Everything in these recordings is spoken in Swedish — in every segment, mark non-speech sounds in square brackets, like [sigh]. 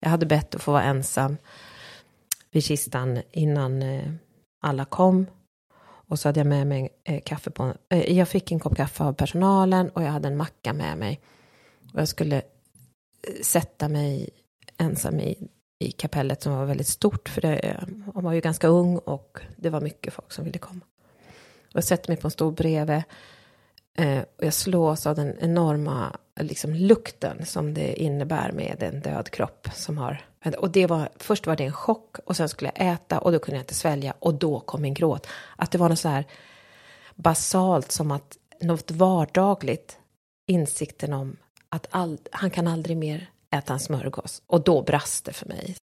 Jag hade bett att få vara ensam vid kistan innan eh, alla kom. Och så hade jag med mig eh, kaffe på, eh, jag fick en kopp kaffe av personalen och jag hade en macka med mig. Och jag skulle sätta mig ensam i, i kapellet som var väldigt stort, för det, hon var ju ganska ung och det var mycket folk som ville komma. Och jag sätter mig på en stol bredvid och jag slås av den enorma liksom, lukten som det innebär med en död kropp som har och det var, först var det en chock och sen skulle jag äta och då kunde jag inte svälja och då kom min gråt. Att det var något så här basalt som att något vardagligt, insikten om att all, han kan aldrig mer äta en smörgås. Och då brast det för mig.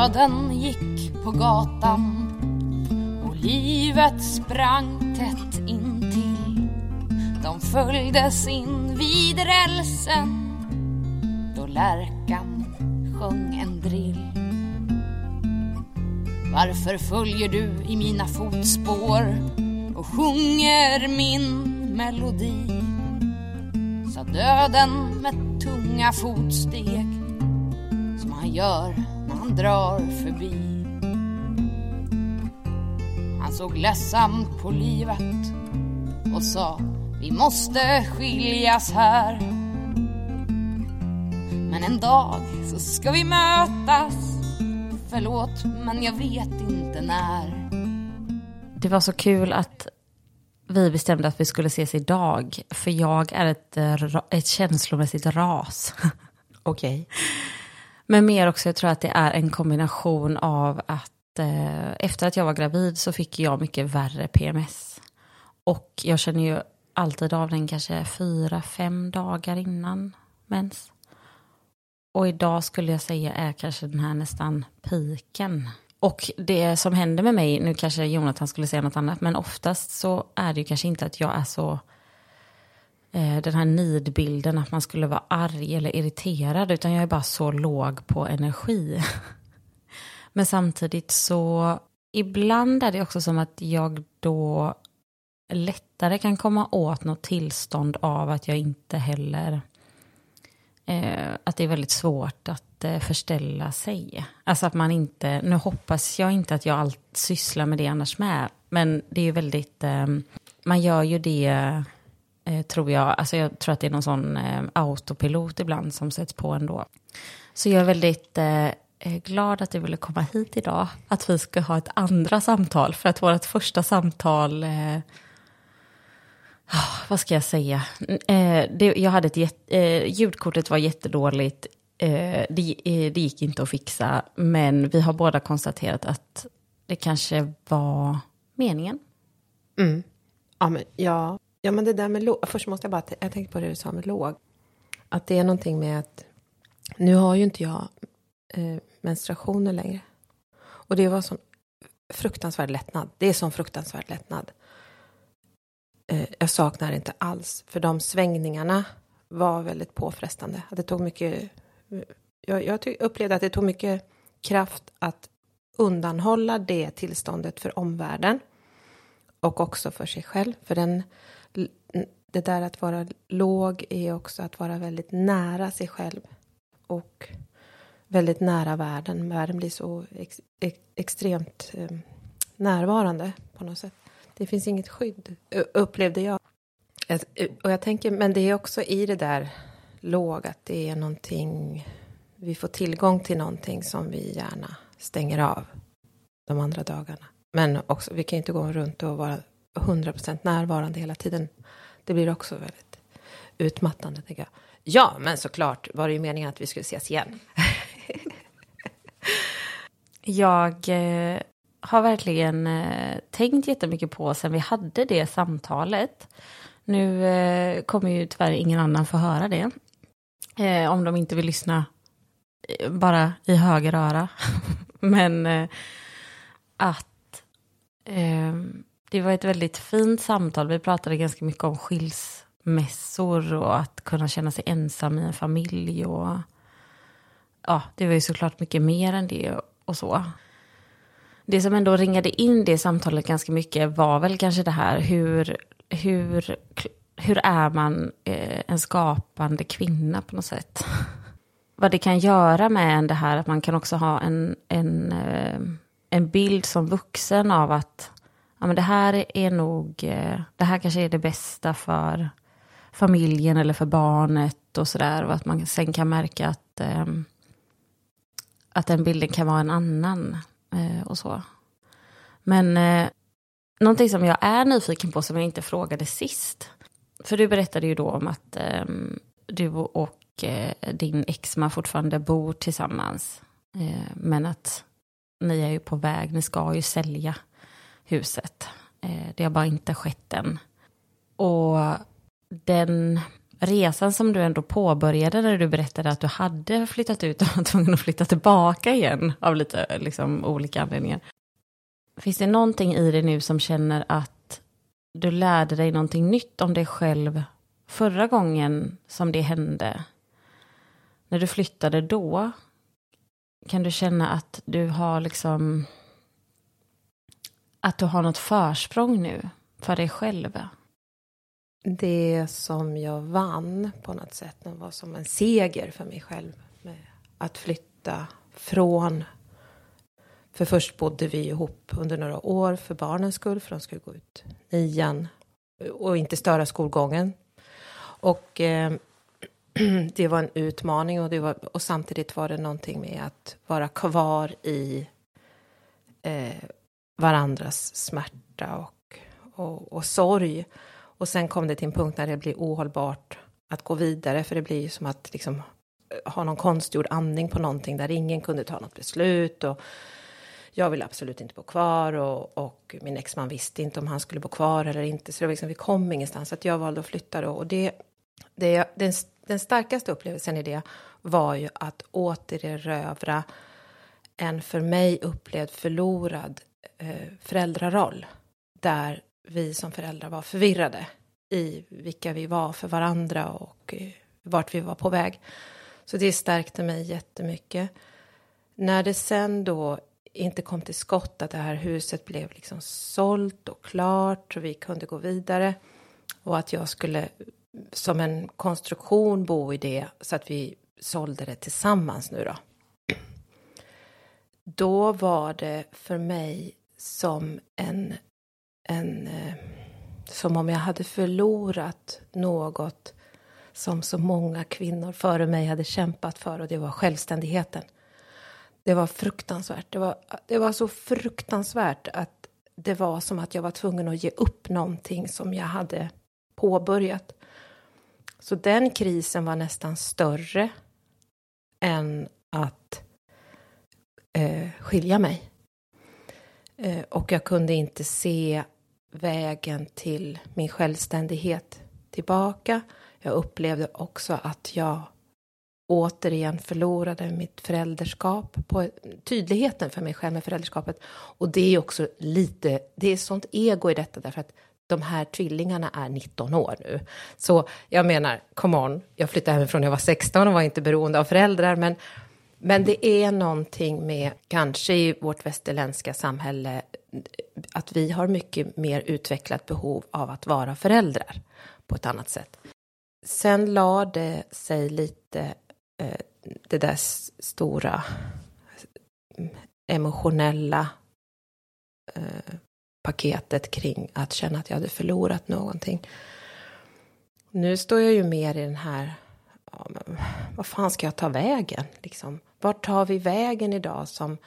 Döden gick på gatan och livet sprang tätt intill. De följdes in vid rälsen då lärkan sjöng en drill. Varför följer du i mina fotspår och sjunger min melodi? Sa döden med tunga fotsteg som han gör han drar förbi. Han såg ledsamt på livet och sa vi måste skiljas här. Men en dag så ska vi mötas. Förlåt, men jag vet inte när. Det var så kul att vi bestämde att vi skulle ses idag. För jag är ett, ett känslomässigt ras. Okej. Okay. Men mer också, jag tror att det är en kombination av att eh, efter att jag var gravid så fick jag mycket värre PMS. Och jag känner ju alltid av den kanske fyra, fem dagar innan mens. Och idag skulle jag säga är kanske den här nästan piken. Och det som händer med mig, nu kanske Jonathan skulle säga något annat, men oftast så är det ju kanske inte att jag är så Eh, den här nidbilden att man skulle vara arg eller irriterad, utan jag är bara så låg på energi. [laughs] Men samtidigt så, ibland är det också som att jag då lättare kan komma åt något tillstånd av att jag inte heller, eh, att det är väldigt svårt att eh, förställa sig. Alltså att man inte, nu hoppas jag inte att jag allt sysslar med det annars med, men det är ju väldigt, eh, man gör ju det Eh, tror jag. Alltså jag tror att det är någon sån eh, autopilot ibland som sätts på ändå. Så jag är väldigt eh, eh glad att du ville komma hit idag. Att vi ska ha ett andra samtal. För att vårt första samtal, eh, oh, vad ska jag säga? Eh, det, jag hade ett jätt, eh, ljudkortet var jättedåligt. Eh, det, det gick inte att fixa. Men vi har båda konstaterat att det kanske var meningen. Mm. Ja, men jag Ja, men det där med låg. Först måste jag bara, jag tänkte på det du sa med låg. Att det är någonting med att, nu har ju inte jag eh, menstruationer längre. Och det var sån fruktansvärd lättnad. Det är sån fruktansvärd lättnad. Eh, jag saknar det inte alls, för de svängningarna var väldigt påfrestande. Det tog mycket, jag, jag upplevde att det tog mycket kraft att undanhålla det tillståndet för omvärlden och också för sig själv. För den det där att vara låg är också att vara väldigt nära sig själv. Och väldigt nära världen. Världen blir så ex, ex, extremt eh, närvarande på något sätt. Det finns inget skydd, upplevde jag. Och jag tänker, men det är också i det där låg att det är någonting, vi får tillgång till någonting som vi gärna stänger av de andra dagarna. Men också, vi kan inte gå runt och vara 100% närvarande hela tiden. Det blir också väldigt utmattande, tänker jag. Ja, men såklart var det ju meningen att vi skulle ses igen. [laughs] jag eh, har verkligen eh, tänkt jättemycket på sen vi hade det samtalet. Nu eh, kommer ju tyvärr ingen annan få höra det. Eh, om de inte vill lyssna eh, bara i höger öra. [laughs] men eh, att ehm, det var ett väldigt fint samtal. Vi pratade ganska mycket om skilsmässor och att kunna känna sig ensam i en familj. Och, ja, det var ju såklart mycket mer än det och så. Det som ändå ringade in det samtalet ganska mycket var väl kanske det här hur, hur, hur är man eh, en skapande kvinna på något sätt? [laughs] Vad det kan göra med en det här att man kan också ha en, en, eh, en bild som vuxen av att ja, men det här är nog, eh, det här kanske är det bästa för familjen eller för barnet och sådär. Och att man sen kan märka att, eh, att den bilden kan vara en annan eh, och så. Men eh, någonting som jag är nyfiken på som jag inte frågade sist. För du berättade ju då om att eh, du och eh, din exman fortfarande bor tillsammans. Eh, men att ni är ju på väg, ni ska ju sälja huset. Eh, det har bara inte skett än. Och den resan som du ändå påbörjade när du berättade att du hade flyttat ut och var tvungen att flytta tillbaka igen av lite liksom, olika anledningar. Finns det någonting i dig nu som känner att du lärde dig någonting nytt om dig själv förra gången som det hände? När du flyttade då, kan du känna att du har liksom att du har något försprång nu för dig själv? Det som jag vann på något sätt var som en seger för mig själv. Med att flytta från... För först bodde vi ihop under några år för barnens skull, för de skulle gå ut nian och inte störa skolgången. Och eh, [clears throat] det var en utmaning och, det var, och samtidigt var det någonting med att vara kvar i eh, varandras smärta och, och, och sorg. Och sen kom det till en punkt när det blir ohållbart att gå vidare, för det blir ju som att liksom eh, ha någon konstgjord andning på någonting där ingen kunde ta något beslut. Och jag ville absolut inte bo kvar och, och min exman visste inte om han skulle bo kvar eller inte. Så det var liksom, vi kom ingenstans, så att jag valde att flytta då. Och det, det, den, den starkaste upplevelsen i det var ju att återerövra en för mig upplevd förlorad Eh, föräldraroll. Där vi som föräldrar var förvirrade i vilka vi var för varandra och eh, vart vi var på väg. Så det stärkte mig jättemycket. När det sen då inte kom till skott, att det här huset blev liksom sålt och klart och vi kunde gå vidare och att jag skulle som en konstruktion bo i det så att vi sålde det tillsammans nu då. Då var det för mig som en, en eh, som om jag hade förlorat något som så många kvinnor före mig hade kämpat för och det var självständigheten. Det var fruktansvärt. Det var, det var så fruktansvärt att det var som att jag var tvungen att ge upp någonting som jag hade påbörjat. Så den krisen var nästan större än eh, skilja mig. Eh, och jag kunde inte se vägen till min självständighet tillbaka. Jag upplevde också att jag återigen förlorade mitt föräldraskap, på tydligheten för mig själv med föräldraskapet. Och det är också lite, det är sånt ego i detta därför att de här tvillingarna är 19 år nu. Så jag menar, come on, jag flyttade hemifrån när jag var 16 och var inte beroende av föräldrar, men men det är någonting med, kanske i vårt västerländska samhälle, att vi har mycket mer utvecklat behov av att vara föräldrar på ett annat sätt. Sen lade det sig lite eh, det där stora emotionella eh, paketet kring att känna att jag hade förlorat någonting. Nu står jag ju mer i den här, ja, men, vad fan ska jag ta vägen? Liksom, vart tar vi vägen idag som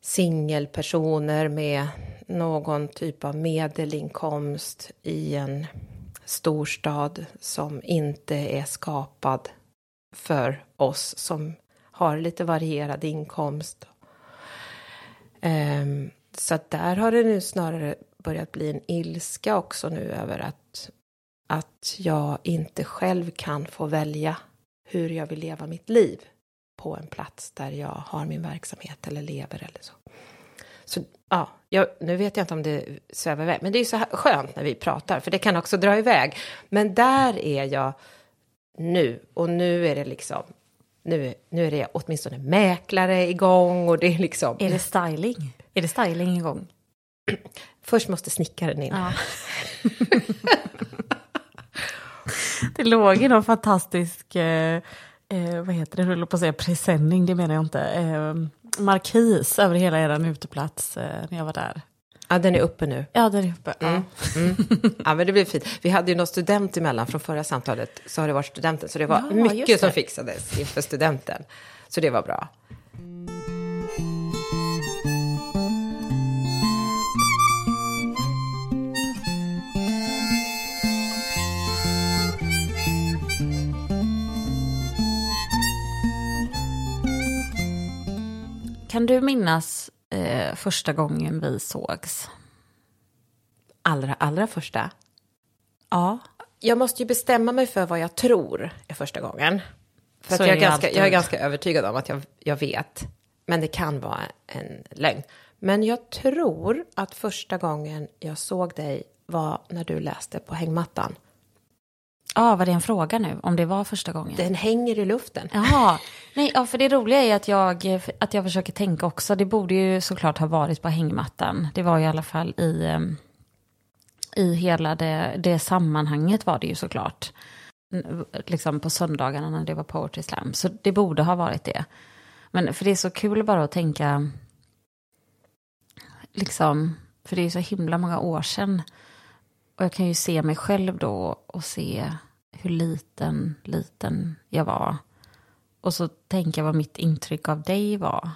singelpersoner med någon typ av medelinkomst i en storstad som inte är skapad för oss som har lite varierad inkomst. Um, så där har det nu snarare börjat bli en ilska också nu över att, att jag inte själv kan få välja hur jag vill leva mitt liv på en plats där jag har min verksamhet eller lever eller så. Så ja, jag, nu vet jag inte om det svävar iväg, men det är så här skönt när vi pratar, för det kan också dra iväg. Men där är jag nu, och nu är det liksom, nu, nu är det åtminstone mäklare igång och det är liksom... Är det styling? Är det styling igång? Först måste snickaren in. Ja. [laughs] det låg ju någon fantastisk, eh, eh, vad heter det, jag höll på att säga presenning, det menar jag inte, eh, markis över hela er uteplats eh, när jag var där. Ja, den är uppe nu. Ja, den är uppe. Mm. Mm. Ja, men det blir fint. Vi hade ju någon student emellan från förra samtalet, så har det varit studenten, så det var Ja, mycket som fixades inför studenten. Så det var bra. Kan du minnas eh, första gången vi sågs? Allra, allra första. Ja. Jag måste ju bestämma mig för vad jag tror är första gången. För är jag, är det ganska, jag är ganska övertygad om att jag, jag vet. Men det kan vara en lögn. Men jag tror att första gången jag såg dig var när du läste på hängmattan. Ja, var det en fråga nu? Om det var första gången? Den hänger i luften. Jaha, [laughs] nej, ja, för det roliga är att jag, att jag försöker tänka också. Det borde ju såklart ha varit på hängmattan. Det var ju i alla fall i, em, i hela det, det sammanhanget var det ju såklart. Liksom på söndagarna när det var poetry slam. Så det borde ha varit det. Men för det är så kul bara att tänka, liksom, för det är så himla många år sedan. Och jag kan ju se mig själv då och se hur liten, liten jag var. Och så tänka vad mitt intryck av dig var.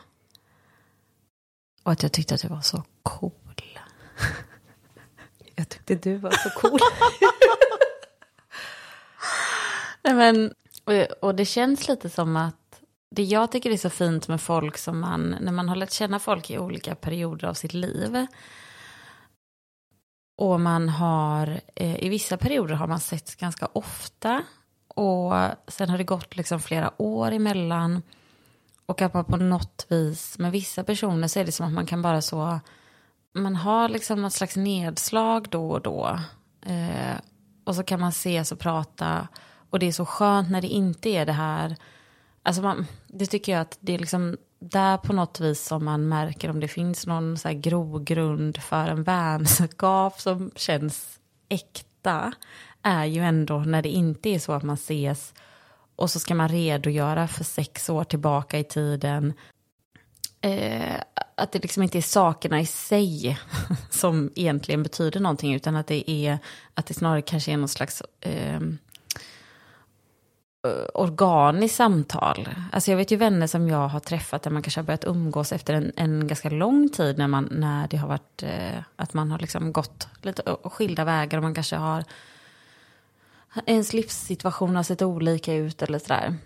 Och att jag tyckte att du var så cool. [laughs] Jag tyckte du var så cool. [laughs] Nej, men, och, och det känns lite som att det jag tycker är så fint med folk som man, när man har lärt känna folk i olika perioder av sitt liv. Och man har, eh, i vissa perioder har man sett ganska ofta. Och sen har det gått liksom flera år emellan. Och att man på något vis, med vissa personer så är det som att man kan bara så, man har liksom något slags nedslag då och då. Eh, och så kan man ses och prata. Och det är så skönt när det inte är det här. Alltså man, det tycker jag att det är liksom där på något vis som man märker om det finns någon så här grogrund för en vänskap som känns äkta. Är ju ändå när det inte är så att man ses och så ska man redogöra för sex år tillbaka i tiden. Eh, att det liksom inte är sakerna i sig [laughs] som egentligen betyder någonting utan att det är att det snarare kanske är någon slags eh, Eh, organiskt samtal. Alltså jag vet ju vänner som jag har träffat där man kanske har börjat umgås efter en, en ganska lång tid när, man, när det har varit eh, att man har liksom gått lite skilda vägar och man kanske har ens livssituation har sett olika ut eller sådär.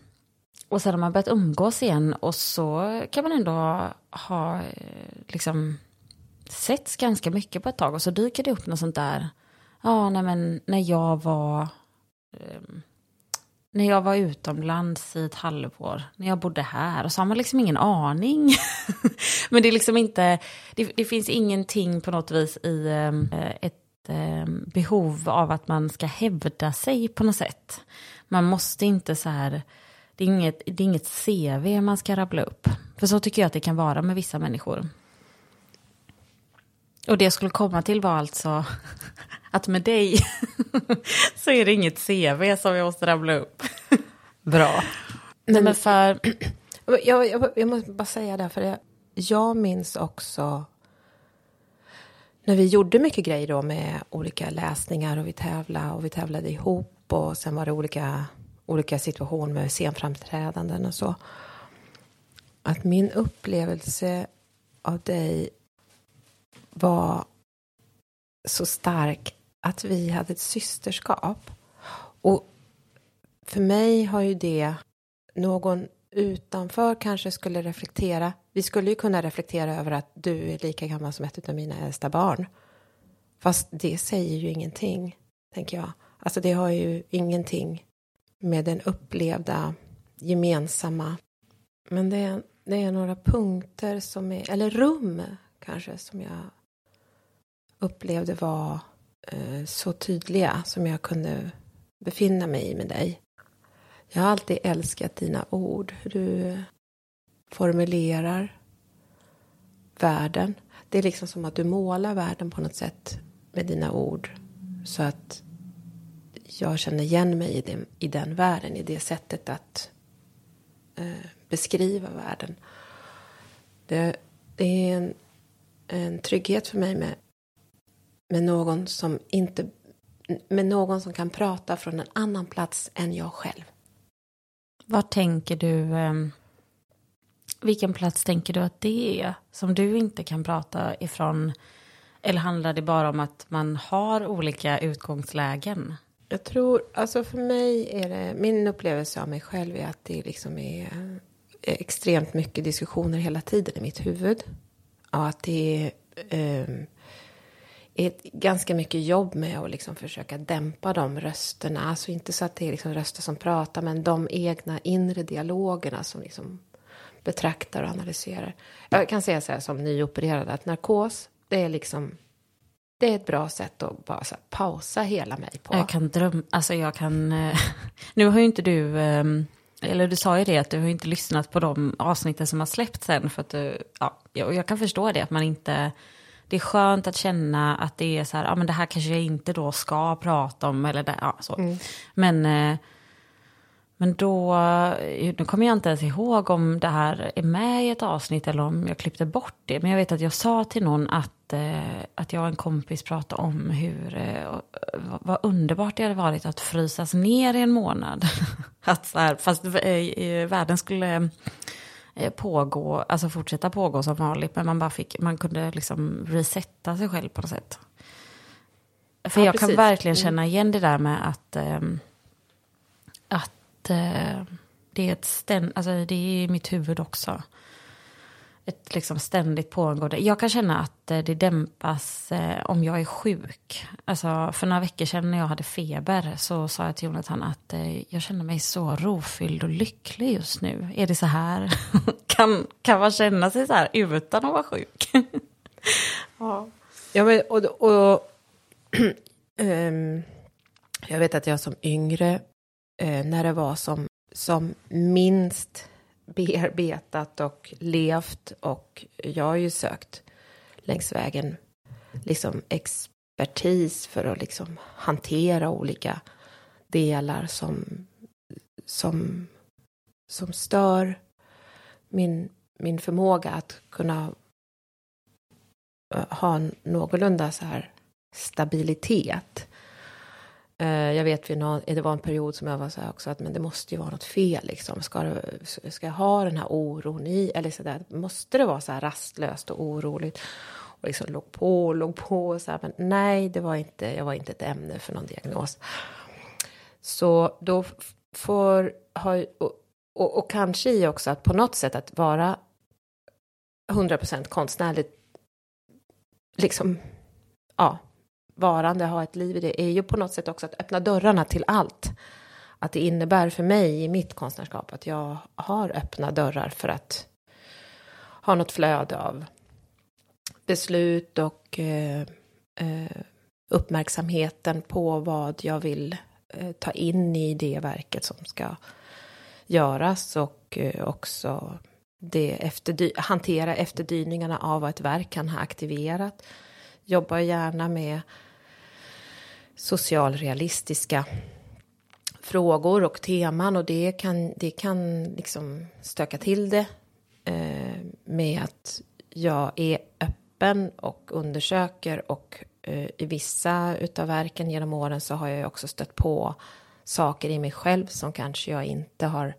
Och sen har man börjat umgås igen och så kan man ändå ha ha liksom setts ganska mycket på ett tag och så dyker det upp något sånt där. Ja, nej men när jag var eh, när jag var utomlands i ett halvår, när jag bodde här, och så har man liksom ingen aning. [laughs] Men det är liksom inte, det, det finns ingenting på något vis i eh, ett eh, behov av att man ska hävda sig på något sätt. Man måste inte så här, det är inget, det är inget CV man ska rabbla upp. För så tycker jag att det kan vara med vissa människor. Och det jag skulle komma till var alltså [laughs] att med dig [laughs] så är det inget CV som jag måste rabbla upp. [laughs] Bra. Nej, men för, [clears throat] Jag, jag, jag måste bara säga det, för jag, jag minns också när vi gjorde mycket grejer då med olika läsningar och vi tävlade och vi tävlade ihop och sen var det olika, olika situationer med scenframträdanden och så. Att min upplevelse av dig var så stark att vi hade ett systerskap. Och för mig har ju det någon utanför kanske skulle reflektera. Vi skulle ju kunna reflektera över att du är lika gammal som ett av mina äldsta barn. Fast det säger ju ingenting, tänker jag. Alltså det har ju ingenting med den upplevda gemensamma. Men det är, det är några punkter som är, eller rum kanske som jag upplevde var eh, så tydliga som jag kunde befinna mig i med dig. Jag har alltid älskat dina ord, hur du formulerar världen. Det är liksom som att du målar världen på något sätt med dina ord. Så att jag känner igen mig i den, i den världen, i det sättet att eh, beskriva världen. Det, det är en, en trygghet för mig med, med någon som inte med någon som kan prata från en annan plats än jag själv. Vad tänker du, ehm, vilken plats tänker du att det är som du inte kan prata ifrån? Eller handlar det bara om att man har olika utgångslägen? Jag tror, alltså för mig är det, min upplevelse av mig själv är att det liksom är extremt mycket diskussioner hela tiden i mitt huvud. Och att det är, eh, är ganska mycket jobb med att liksom försöka dämpa de rösterna. Alltså inte så att det är liksom röster som pratar, men de egna inre dialogerna som liksom betraktar och analyserar. Jag kan säga så här som nyopererad att narkos, det är liksom det är ett bra sätt att bara så pausa hela mig på. Jag kan drömma, alltså jag kan, eh, [laughs] nu har ju inte du, ehm, eller du sa ju det att du har inte lyssnat på de avsnitten som har släppts sen för att du, ja, jag kan förstå det att man inte, det är skönt att känna att det är så här, ja men det här kanske jag inte då ska prata om eller det, ja så. Mm. Men eh, men då, nu kommer jag inte ens ihåg om det här är med i ett avsnitt eller om jag klippte bort det. Men jag vet att jag sa till någon att, eh, att jag och en kompis pratade om hur, eh, vad underbart det hade varit att frysas ner i en månad. [laughs] att så här, fast eh, världen skulle eh, pågå, alltså fortsätta pågå som vanligt. Men man bara fick, man kunde liksom resetta sig själv på något sätt. För ja, jag precis. kan verkligen mm. känna igen det där med att, eh, att eh, det är ett ständ, alltså det är i mitt huvud också. Ett liksom ständigt pågående. Jag kan känna att eh, det dämpas eh, om jag är sjuk. Alltså för några veckor sedan när jag hade feber så sa jag till Jonathan att eh, jag känner mig så rofylld och lycklig just nu. Är det så här? [laughs] kan, kan man känna sig så här utan att vara sjuk? [laughs] ja. ja men, och, och um, [clears throat] jag vet att jag som yngre eh, när det var som, som minst bearbetat och levt och jag har ju sökt längs vägen liksom expertis för att liksom hantera olika delar som, som, som stör min, min förmåga att kunna eh, ha någorlunda så här stabilitet. Eh, jag vet det var en period som jag var så här också att men det måste ju vara något fel liksom. Ska, ska jag ha den här oron i? Eller så där, måste det vara så här rastlöst och oroligt? Och liksom låg på och låg på och så här, men nej, det var inte, jag var inte ett ämne för någon diagnos. Så då får Har, och, och, och kanske i också att på något sätt att vara 100% konstnärligt, liksom, ja, varande, ha ett liv i det, är ju på något sätt också att öppna dörrarna till allt. Att det innebär för mig i mitt konstnärskap att jag har öppna dörrar för att ha något flöde av beslut och eh, eh, uppmärksamheten på vad jag vill eh, ta in i det verket som ska göras och eh, också det efterdy hantera efterdyningarna av vad ett verk kan ha aktiverat. Jobbar gärna med socialrealistiska frågor och teman. Och det kan, det kan liksom stöka till det eh, med att jag är öppen och undersöker. Och eh, i vissa utav verken genom åren så har jag också stött på saker i mig själv som kanske jag inte har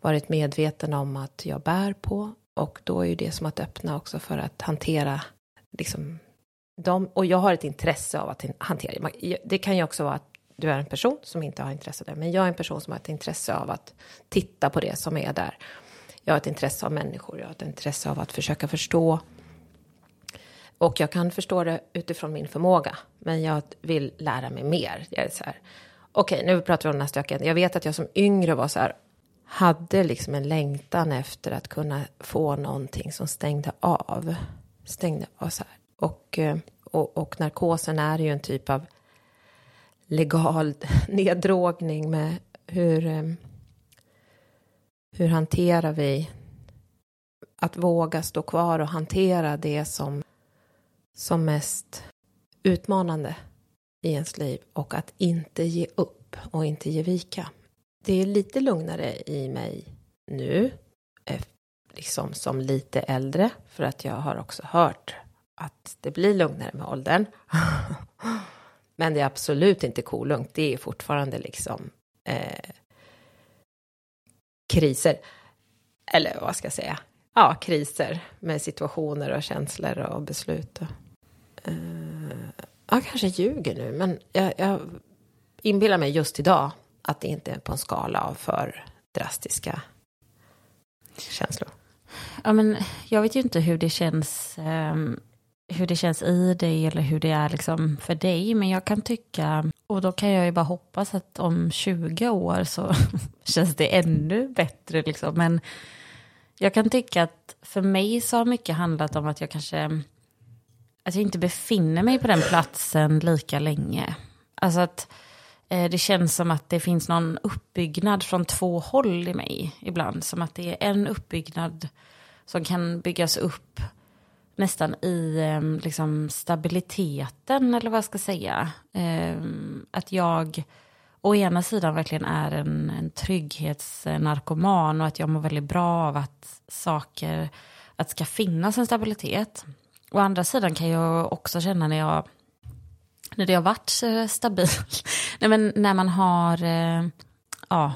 varit medveten om att jag bär på. Och då är ju det som att öppna också för att hantera liksom de, och jag har ett intresse av att hantera det. kan ju också vara att du är en person som inte har intresse av det, men jag är en person som har ett intresse av att titta på det som är där. Jag har ett intresse av människor, jag har ett intresse av att försöka förstå. Och jag kan förstå det utifrån min förmåga, men jag vill lära mig mer. Jag är så här, okej, nu pratar vi om den här stöken. Jag vet att jag som yngre var så här, hade liksom en längtan efter att kunna få någonting som stängde av stängde av så här. Och, eh, och, och narkosen är ju en typ av legal [laughs] neddrogning med hur, eh, hur hanterar vi att våga stå kvar och hantera det som, som mest utmanande i ens liv och att inte ge upp och inte ge vika. Det är lite lugnare i mig nu, eh, liksom som lite äldre, för att jag har också hört att det blir lugnare med åldern. [laughs] Men det är absolut inte kolugnt, det är fortfarande liksom eh, kriser. Eller vad ska jag säga? Ja, kriser med situationer och känslor och beslut. Och, eh, jag kanske ljuger nu, men jag, jag inbillar mig just idag att det inte är på en skala av för drastiska känslor. Ja, men jag vet ju inte hur det känns, um, hur det känns i dig eller hur det är liksom för dig. Men jag kan tycka, och då kan jag ju bara hoppas att om 20 år så [laughs] känns det ännu bättre. Liksom. Men jag kan tycka att för mig så har mycket handlat om att jag kanske att jag inte befinner mig på den platsen lika länge. Alltså att eh, det känns som att det finns någon uppbyggnad från två håll i mig ibland. Som att det är en uppbyggnad som kan byggas upp nästan i eh, liksom stabiliteten eller vad jag ska säga. Eh, att jag å ena sidan verkligen är en, en trygghetsnarkoman och att jag mår väldigt bra av att saker, att det ska finnas en stabilitet. Å andra sidan kan jag också känna när jag när det har varit eh, stabil, [laughs] Nej, men när man har, eh, ja,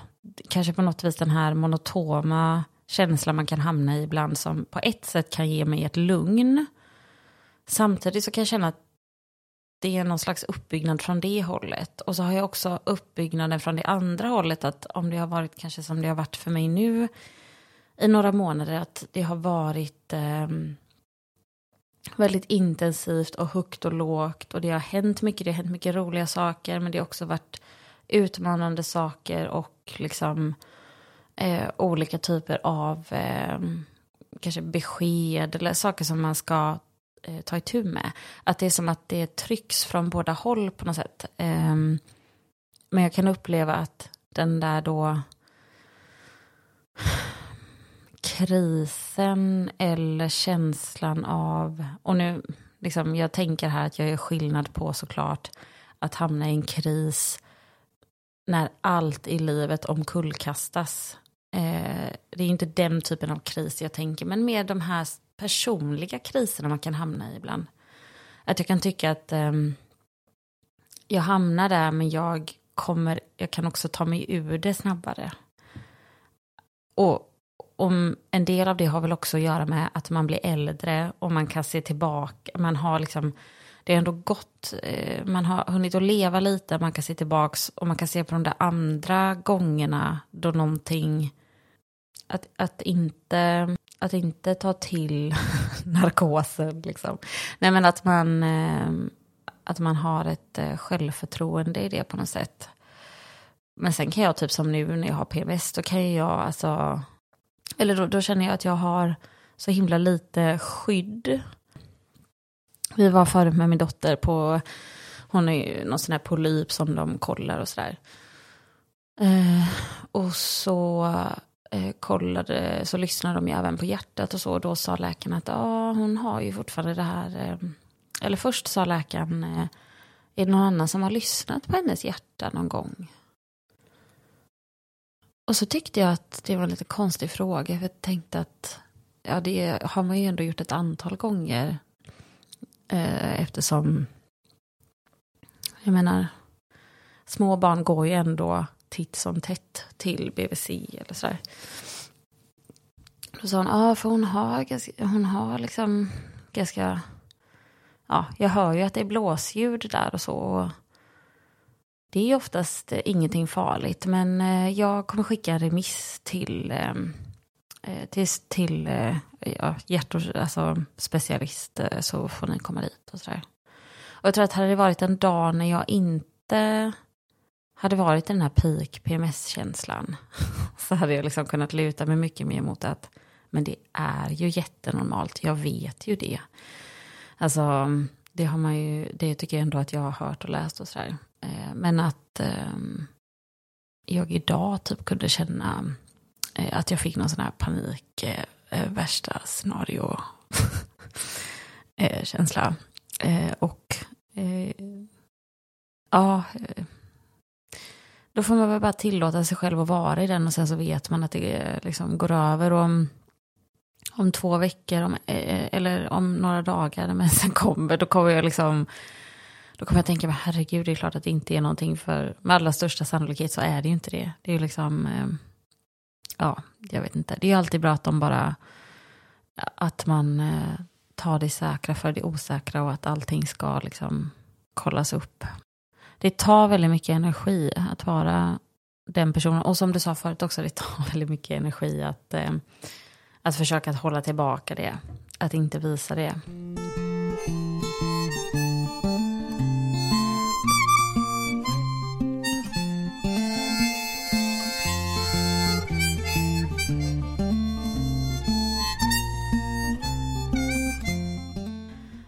kanske på något vis den här monotoma känsla man kan hamna i ibland som på ett sätt kan ge mig ett lugn. Samtidigt så kan jag känna att det är någon slags uppbyggnad från det hållet. Och så har jag också uppbyggnaden från det andra hållet, att om det har varit kanske som det har varit för mig nu i några månader, att det har varit eh, väldigt intensivt och högt och lågt. Och det har hänt mycket, det har hänt mycket roliga saker, men det har också varit utmanande saker och liksom eh, olika typer av eh, kanske besked eller saker som man ska eh, ta itu med. Att det är som att det trycks från båda håll på något sätt. Eh, men jag kan uppleva att den där då krisen eller känslan av, och nu, liksom, jag tänker här att jag gör skillnad på såklart att hamna i en kris när allt i livet omkullkastas. Eh, det är inte den typen av kris jag tänker, men mer de här personliga kriserna man kan hamna i ibland. Att jag kan tycka att eh, jag hamnar där, men jag kommer, jag kan också ta mig ur det snabbare. Och om en del av det har väl också att göra med att man blir äldre och man kan se tillbaka, man har liksom, det är ändå gott, eh, man har hunnit att leva lite, man kan se tillbaka och man kan se på de där andra gångerna då någonting, att, att inte, att inte ta till [laughs] narkosen liksom. Nej men att man, eh, att man har ett eh, självförtroende i det på något sätt. Men sen kan jag typ som nu när jag har PMS, då kan jag alltså eller då, då, känner jag att jag har så himla lite skydd. Vi var förut med min dotter på, hon är ju någon sån här polyp som de kollar och sådär. Eh, och så eh, kollade, så lyssnade de ju även på hjärtat och så. Och då sa läkaren att ah, hon har ju fortfarande det här. Eh, eller först sa läkaren, eh, är det någon annan som har lyssnat på hennes hjärta någon gång? Och så tyckte jag att det var en lite konstig fråga. För jag tänkte att ja, det har man ju ändå gjort ett antal gånger. Eh, eftersom, jag menar, små barn går ju ändå titt som tätt till BVC eller sådär. Då sa hon, ja för hon har, ganska, hon har liksom ganska, ja jag hör ju att det är blåsljud där och så. Och det är oftast ingenting farligt, men eh, jag kommer skicka en remiss till, eh, eh, till, till ja, hjärt alltså specialist så får ni komma dit och sådär. Och jag tror att hade det varit en dag när jag inte hade varit den här peak PMS-känslan [laughs] så hade jag liksom kunnat luta mig mycket mer mot att Men det är ju jättenormalt, jag vet ju det. Alltså, det har man ju, det tycker jag ändå att jag har hört och läst och sådär. Eh, men att ehm, jag idag typ kunde känna eh, att jag fick någon sån här panik, eh, värsta scenario-känsla. [laughs] och ja, då får man väl bara tillåta sig själv att vara i den och sen så vet man att det eh, liksom går över. Och om, om två veckor om, eh, eller om några dagar när mensen kommer, då kommer jag liksom då kommer jag tänka, men herregud, det är klart att det inte är någonting för, med allra största sannolikhet så är det ju inte det. Det är ju liksom, eh, ja, jag vet inte. Det är ju alltid bra att de bara, att man tar det säkra för det osäkra och att allting ska liksom kollas upp. Det tar väldigt mycket energi att vara den personen. Och som du sa förut också, det tar [laughs] väldigt mycket energi att, eh, att försöka att hålla tillbaka det. Att inte visa det.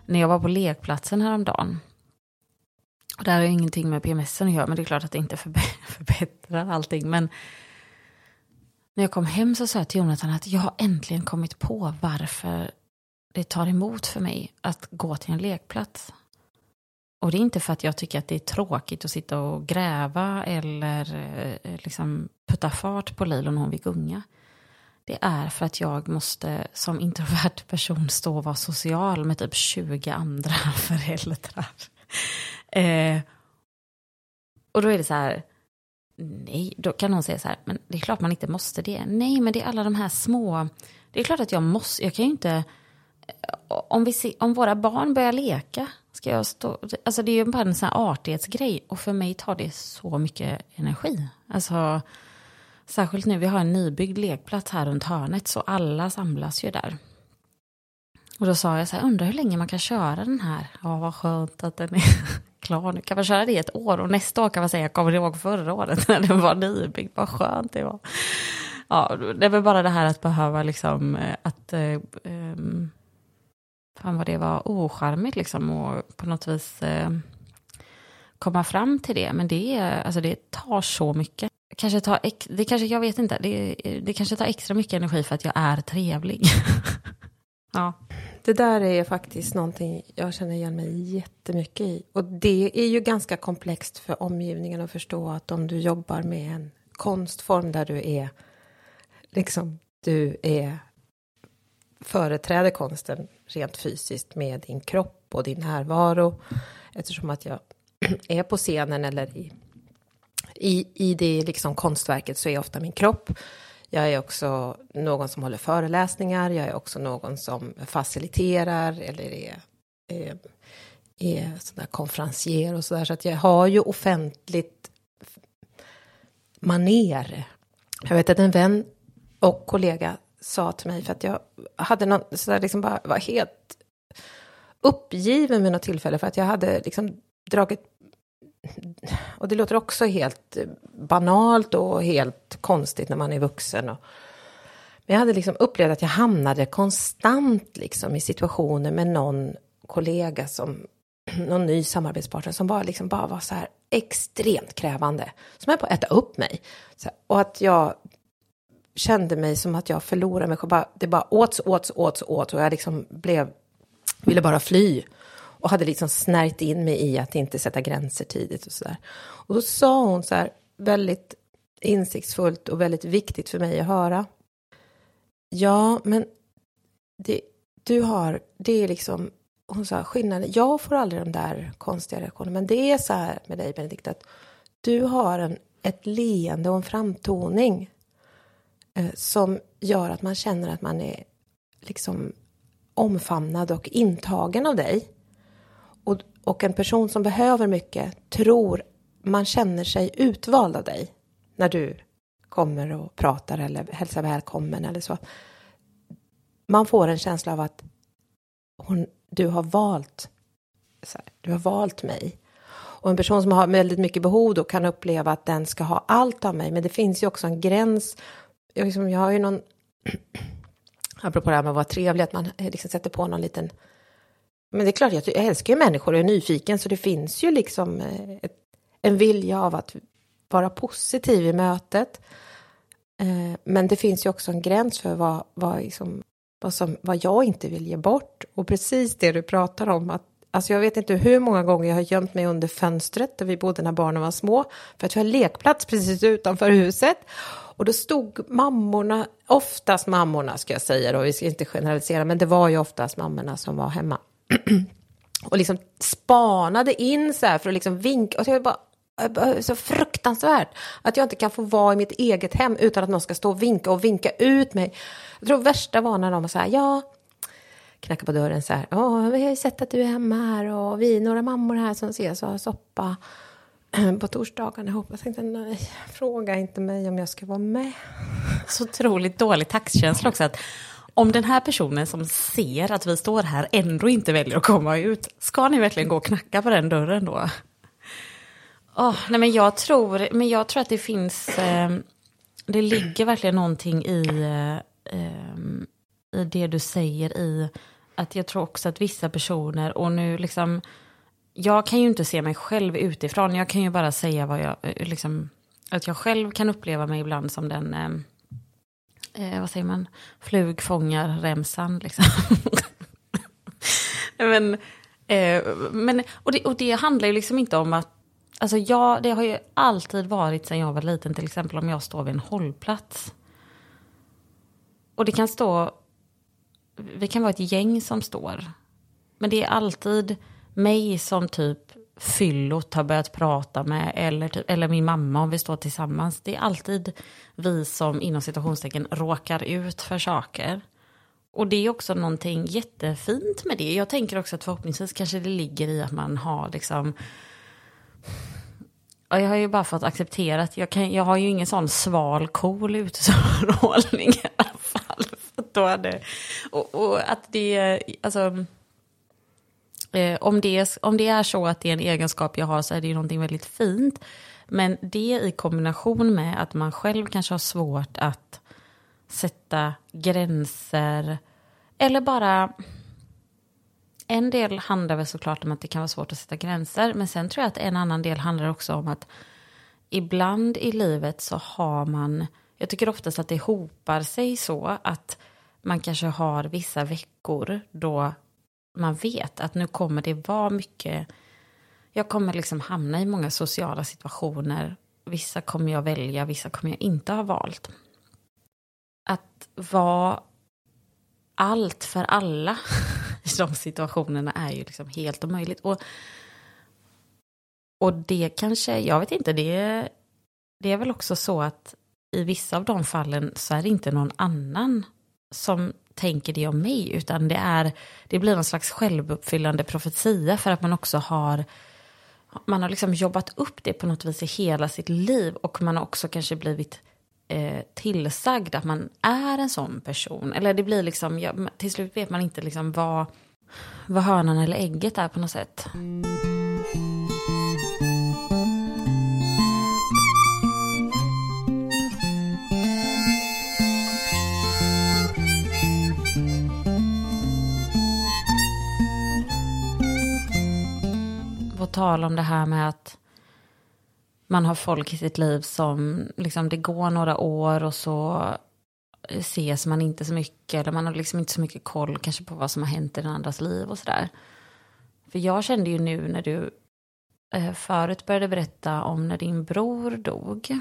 när jag var på lekplatsen häromdagen. Och det här har ingenting med PMS att göra, men det är klart att det inte [laughs] förbättrar allting. Men när jag kom hem så sa jag till Jonathan att jag har äntligen kommit på varför det tar emot för mig att gå till en lekplats. Och det är inte för att jag tycker att det är tråkigt att sitta och gräva eller eh, liksom putta fart på Lilo när hon vill gunga det är för att jag måste som introvert person stå och vara social med typ 20 andra [laughs] föräldrar. Eh, och då är det så här, nej, då kan någon säga så här, men det är klart man inte måste det. Nej, men det är alla de här små, det är klart att jag måste, jag kan ju inte, eh, om, vi se, om våra barn börjar leka, ska jag stå, alltså det är ju bara en sån här artighetsgrej och för mig tar det så mycket energi. Alltså, Särskilt nu, vi har en nybyggd lekplats här runt hörnet så alla samlas ju där. Och då sa jag så här, undrar hur länge man kan köra den här. Ja, vad skönt att den är klar nu. Kan man köra det i ett år och nästa år kan man säga, jag kommer ihåg förra året [laughs] när den var nybyggd, vad skönt det var. Ja, det är väl bara det här att behöva liksom eh, att um, fan vad det var ocharmigt liksom och på något vis eh, komma fram till det. Men det, alltså det tar så mycket kanske tar, det kanske, jag vet inte, det, det kanske tar extra mycket energi för att jag är trevlig. [laughs] ja. Det där är faktiskt någonting jag känner igen mig jättemycket i. Och det är ju ganska komplext för omgivningen att förstå att om du jobbar med en konstform där du är, liksom, du är företräder konsten rent fysiskt med din kropp och din närvaro. Eftersom att jag [clears throat] är på scenen eller i i, i det liksom konstverket så är ofta min kropp. Jag är också någon som håller föreläsningar. Jag är också någon som faciliterar eller är, är, är sån där konferencier och så där. Så att jag har ju offentligt maner. Jag vet att en vän och kollega sa till mig för att jag hade någon så där liksom bara var helt uppgiven med något tillfälle för att jag hade liksom dragit och det låter också helt eh, banalt och helt konstigt när man är vuxen. Och, men jag hade liksom upplevt att jag hamnade konstant liksom i situationer med någon kollega som [clears throat] någon ny samarbetspartner som bara, liksom bara var så här extremt krävande. Som höll på att äta upp mig. Här, och att jag kände mig som att jag förlorade mig själv. Det bara åts, åts, åts, åts och jag liksom blev, ville bara fly och hade liksom snärjt in mig i att inte sätta gränser tidigt och sådär. Och då sa hon så här väldigt insiktsfullt och väldigt viktigt för mig att höra. Ja, men det, du har, det är liksom, hon sa skillnaden, jag får aldrig de där konstiga reaktionerna, men det är så här med dig Benedikt att du har en, ett leende och en framtoning eh, som gör att man känner att man är liksom omfamnad och intagen av dig. Och, och en person som behöver mycket tror man känner sig utvald av dig när du kommer och pratar eller hälsar välkommen eller så. Man får en känsla av att hon, du har valt här, du har valt mig. Och en person som har väldigt mycket behov då kan uppleva att den ska ha allt av mig. Men det finns ju också en gräns. Jag, liksom, jag har ju någon [clears throat] apropå det här med att vara trevlig, att man eh, liksom sätter på någon liten... Men det är klart, jag älskar ju människor och är nyfiken, så det finns ju liksom eh, ett, en vilja av att vara positiv i mötet. Eh, men det finns ju också en gräns för vad, vad, liksom, vad, som, vad jag inte vill ge bort. Och precis det du pratar om, att Alltså jag vet inte hur många gånger jag har gömt mig under fönstret där vi bodde när barnen var små. För att vi har lekplats precis utanför huset. Och då stod mammorna, oftast mammorna ska jag säga då, vi ska inte generalisera, men det var ju oftast mammorna som var hemma och liksom spanade in så här för att liksom vinka. Och jag bara, så fruktansvärt att jag inte kan få vara i mitt eget hem utan att någon ska stå och vinka och vinka ut mig. Jag tror värsta var när de var så här, ja, knackade på dörren så här, ja, vi har ju sett att du är hemma här och vi är några mammor här som ses och har soppa [clears throat] på torsdagarna. Jag tänkte, nej, fråga inte mig om jag ska vara med. Så otroligt dålig taxkänsla också att om den här personen som ser att vi står här ändå inte väljer att komma ut, ska ni verkligen gå och knacka på den dörren då? Oh, nej men, jag tror, men jag tror att det finns, eh, det ligger verkligen någonting i, eh, eh, i det du säger i att jag tror också att vissa personer, och nu liksom, jag kan ju inte se mig själv utifrån, jag kan ju bara säga vad jag, eh, liksom, att jag själv kan uppleva mig ibland som den, eh, eh vad säger man, flugfångarremsan liksom. [laughs] men, eh, men, och, det, och det handlar ju liksom inte om att Alltså jag, det har ju alltid varit sen jag var liten, till exempel om jag står vid en hållplats. Och det kan stå, vi kan vara ett gäng som står. Men det är alltid mig som typ fyllot har börjat prata med eller, typ, eller min mamma om vi står tillsammans. Det är alltid vi som inom citationstecken råkar ut för saker. Och det är också någonting jättefint med det. Jag tänker också att förhoppningsvis kanske det ligger i att man har liksom jag har ju bara fått acceptera att jag, kan, jag har ju ingen sån sval, cool utstrålning [laughs] i alla fall. Då hade, och, och att det, alltså, eh, om, det, om det är så att det är en egenskap jag har så är det ju någonting väldigt fint. Men det i kombination med att man själv kanske har svårt att sätta gränser eller bara en del handlar väl såklart om att det kan vara svårt att sätta gränser. Men sen tror jag att en annan del handlar också om att ibland i livet så har man, jag tycker oftast att det hopar sig så att man kanske har vissa veckor då man vet att nu kommer det vara mycket, jag kommer liksom hamna i många sociala situationer. Vissa kommer jag välja, vissa kommer jag inte ha valt. Att vara allt för alla [laughs] i de situationerna är ju liksom helt omöjligt. Och, och det kanske, jag vet inte, det, det är väl också så att i vissa av de fallen så är det inte någon annan som tänker det om mig, utan det, är, det blir någon slags självuppfyllande profetia för att man också har man har liksom jobbat upp det på något vis i hela sitt liv och man har också kanske blivit eh, tillsagd att man är en sån person. Eller det blir liksom, ja, till slut vet man inte liksom vad, vad hönan eller ägget är på något sätt. Mm. Tal om det här med att man har folk i sitt liv som liksom det går några år och så ses man inte så mycket eller man har liksom inte så mycket koll kanske på vad som har hänt i den andras liv och sådär. För jag kände ju nu när du eh, förut började berätta om när din bror dog.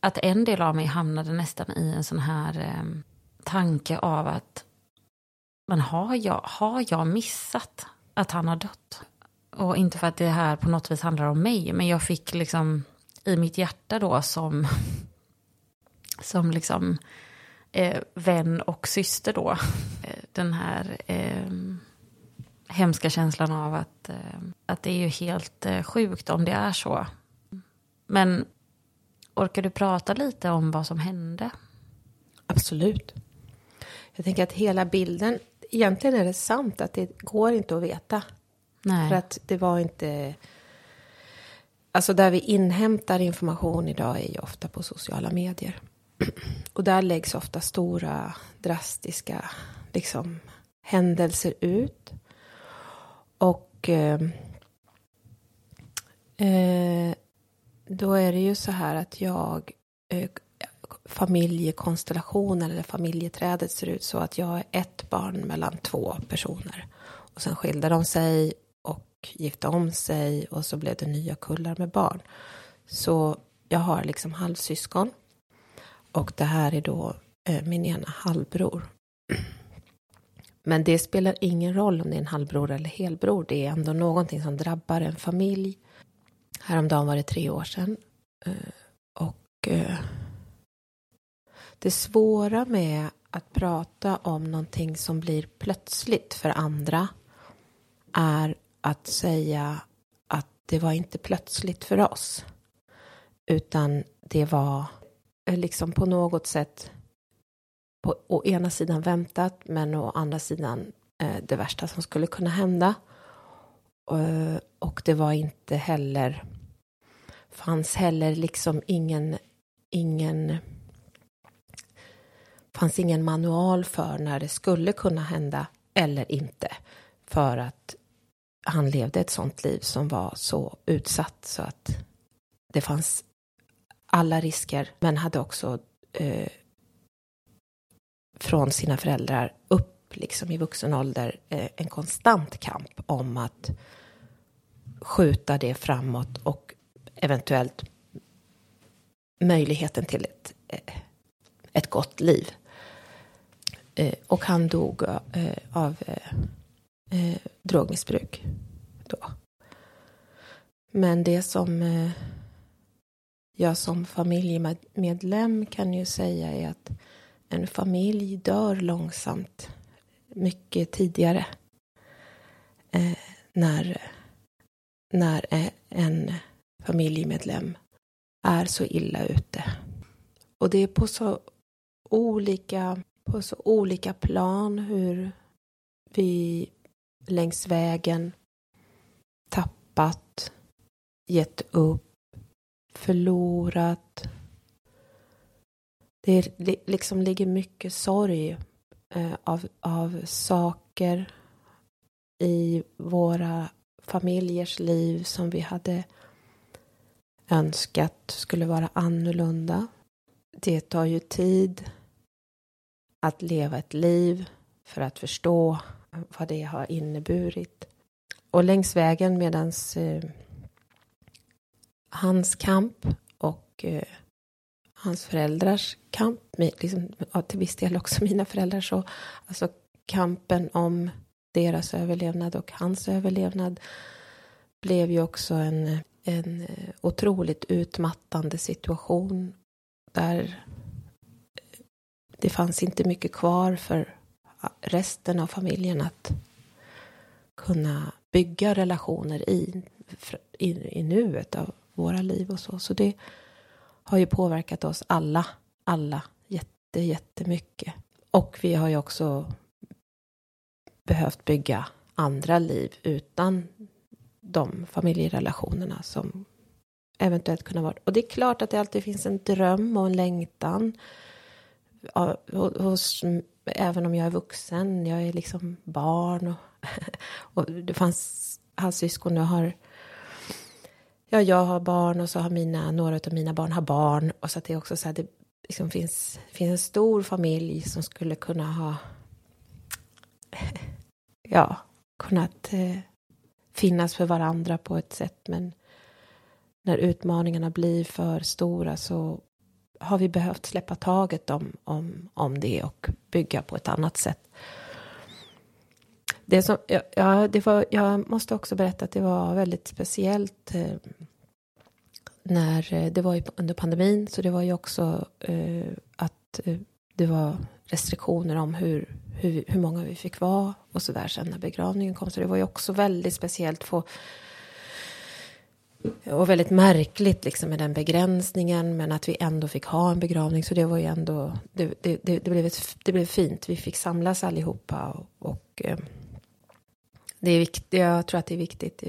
Att en del av mig hamnade nästan i en sån här eh, tanke av att men har jag, har jag missat att han har dött? Och inte för att det här på något vis handlar om mig, men jag fick liksom i mitt hjärta då som, [laughs] som liksom eh, vän och syster då, [laughs] eh, den här eh, hemska känslan av att, eh, att det är ju helt eh, sjukt om det är så. Men orkar du prata lite om vad som hände? Absolut. Jag tänker att hela bilden, egentligen är det sant att det går inte att veta Nej. För att det var inte... Alltså där vi inhämtar information idag är ju ofta på sociala medier. [clears throat] Och där läggs ofta stora drastiska liksom, händelser ut. Och eh, eh, då är det ju så här att jag eh, familjekonstellationen eller familjeträdet ser ut så att jag är ett barn mellan två personer. Och sen skilde de sig gifte om sig och så blev det nya kullar med barn. Så jag har liksom halvsyskon. Och det här är då eh, min ena halvbror. [clears throat] Men det spelar ingen roll om det är en halvbror eller helbror. Det är ändå någonting som drabbar en familj. Häromdagen var det tre år sedan. Eh, och eh, det svåra med att prata om någonting som blir plötsligt för andra är att säga att det var inte plötsligt för oss. Utan det var eh, liksom på något sätt på å ena sidan väntat men å andra sidan eh, det värsta som skulle kunna hända. Eh, och det var inte heller fanns heller liksom ingen ingen fanns ingen manual för när det skulle kunna hända eller inte. För att han levde ett sånt liv som var så utsatt så att det fanns alla risker men hade också eh, från sina föräldrar upp liksom i vuxen ålder eh, en konstant kamp om att skjuta det framåt och eventuellt möjligheten till ett, eh, ett gott liv. Eh, och han dog eh, av eh, eh, drogmissbruk då. Men det som eh, jag som familjemedlem kan ju säga är att en familj dör långsamt mycket tidigare eh, när, när eh, en familjemedlem är så illa ute. Och det är på så olika på så olika plan hur vi längs vägen tappat, gett upp, förlorat. Det liksom ligger mycket sorg eh, av, av saker i våra familjers liv som vi hade önskat skulle vara annorlunda. Det tar ju tid att leva ett liv för att förstå vad det har inneburit. Och längs vägen medans eh, hans kamp och eh, hans föräldrars kamp, liksom, ja, till viss del också mina föräldrar, så alltså kampen om deras överlevnad och hans överlevnad blev ju också en, en eh, otroligt utmattande situation där eh, det fanns inte mycket kvar för resten av familjen att kunna bygga relationer i, i, i nuet av våra liv och så. Så det har ju påverkat oss alla, alla jätte, jättemycket. Och vi har ju också behövt bygga andra liv utan de familjerelationerna som eventuellt kunde vara. Och det är klart att det alltid finns en dröm och en längtan hos, även om jag är vuxen, jag är liksom barn och, [laughs] och det fanns halvsyskon, jag har Ja, jag har barn och så har mina, några av mina barn har barn och så att det är också så här, det liksom finns, finns en stor familj som skulle kunna ha [laughs] ja, kunnat eh, finnas för varandra på ett sätt. Men när utmaningarna blir för stora så har vi behövt släppa taget om, om, om det och bygga på ett annat sätt. Det som, ja, det var, jag måste också berätta att det var väldigt speciellt eh, när eh, det var under pandemin så det var ju också eh, att eh, det var restriktioner om hur, hur, hur många vi fick vara och så där sen när begravningen kom så det var ju också väldigt speciellt få och väldigt märkligt liksom med den begränsningen men att vi ändå fick ha en begravning så det var ju ändå det, det, det, det blev, ett, det blev fint. Vi fick samlas allihopa och, och eh, det är viktigt. Jag tror att det är viktigt.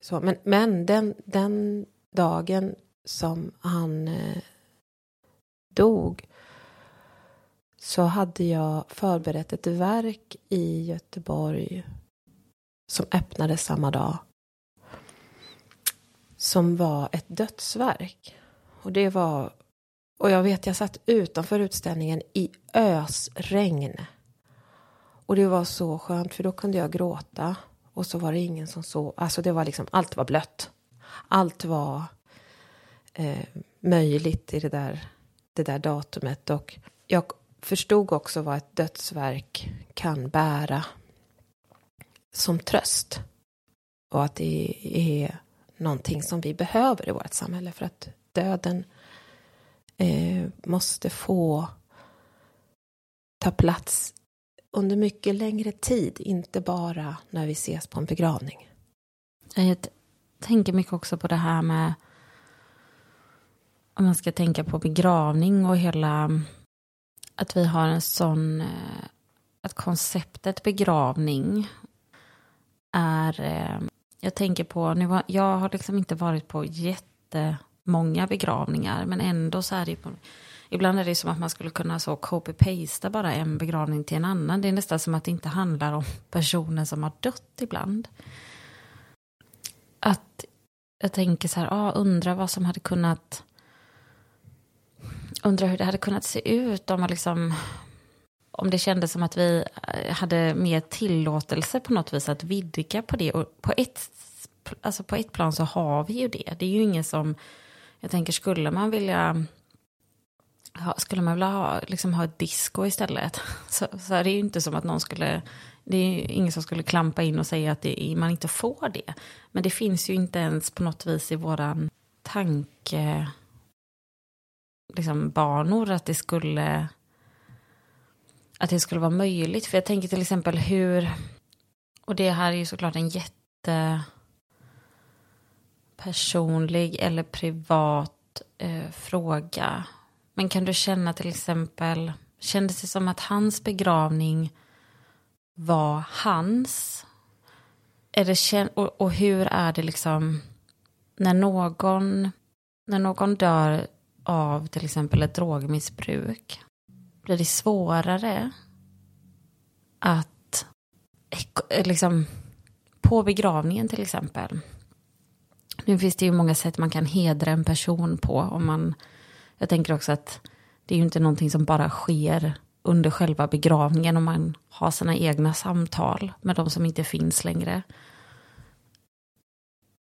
Så, men, men den, den dagen som han eh, dog så hade jag förberett ett verk i Göteborg som öppnade samma dag. Som var ett dödsverk. Och det var... Och jag vet, jag satt utanför utställningen i ösregn. Och det var så skönt, för då kunde jag gråta. Och så var det ingen som såg. Alltså det var liksom, allt var blött. Allt var eh, möjligt i det där, det där datumet. Och jag förstod också vad ett dödsverk kan bära som tröst. Och att det är någonting som vi behöver i vårt samhälle för att döden eh, måste få ta plats under mycket längre tid, inte bara när vi ses på en begravning. Jag tänker mycket också på det här med om man ska tänka på begravning och hela att vi har en sån eh, att konceptet begravning är eh, jag tänker på, nu har, jag har liksom inte varit på jättemånga begravningar men ändå så är det på, ibland är det som att man skulle kunna så copy-pasta bara en begravning till en annan. Det är nästan som att det inte handlar om [laughs] personen som har dött ibland. Att jag tänker så här, ah, undra vad som hade kunnat undrar hur det hade kunnat se ut om man liksom om det kändes som att vi eh, hade mer tillåtelse på något vis att vidga på det. Och på ett, alltså på ett plan så har vi ju det. Det är ju ingen som, jag tänker skulle man vilja ha, skulle man vilja ha, liksom ha ett disco istället [laughs] så, så är det ju inte som att någon skulle, det är ju ingen som skulle klampa in och säga att det, man inte får det. Men det finns ju inte ens på något vis i våran tanke liksom, banor att det skulle att det skulle vara möjligt. För jag tänker till exempel hur, och det här är ju såklart en jätte personlig eller privat eh, fråga. Men kan du känna till exempel, kändes det som att hans begravning var hans? Är det, och, och hur är det liksom när någon, när någon dör av till exempel ett drogmissbruk blir det svårare att eh, liksom på begravningen till exempel. Nu finns det ju många sätt man kan hedra en person på. Om man, jag tänker också att det är ju inte någonting som bara sker under själva begravningen om man har sina egna samtal med de som inte finns längre.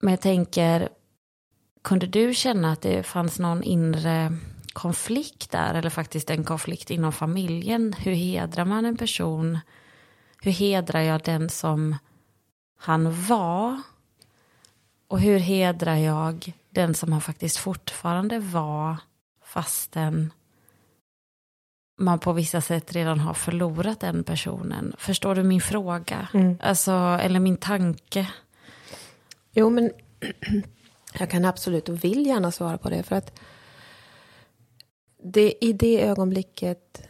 Men jag tänker, kunde du känna att det fanns någon inre konflikt där, eller faktiskt en konflikt inom familjen? Hur hedrar man en person? Hur hedrar jag den som han var? Och hur hedrar jag den som han faktiskt fortfarande var fastän man på vissa sätt redan har förlorat den personen. Förstår du min fråga? Mm. Alltså, eller min tanke? Jo, men [clears throat] jag kan absolut och vill gärna svara på det. För att det, i det ögonblicket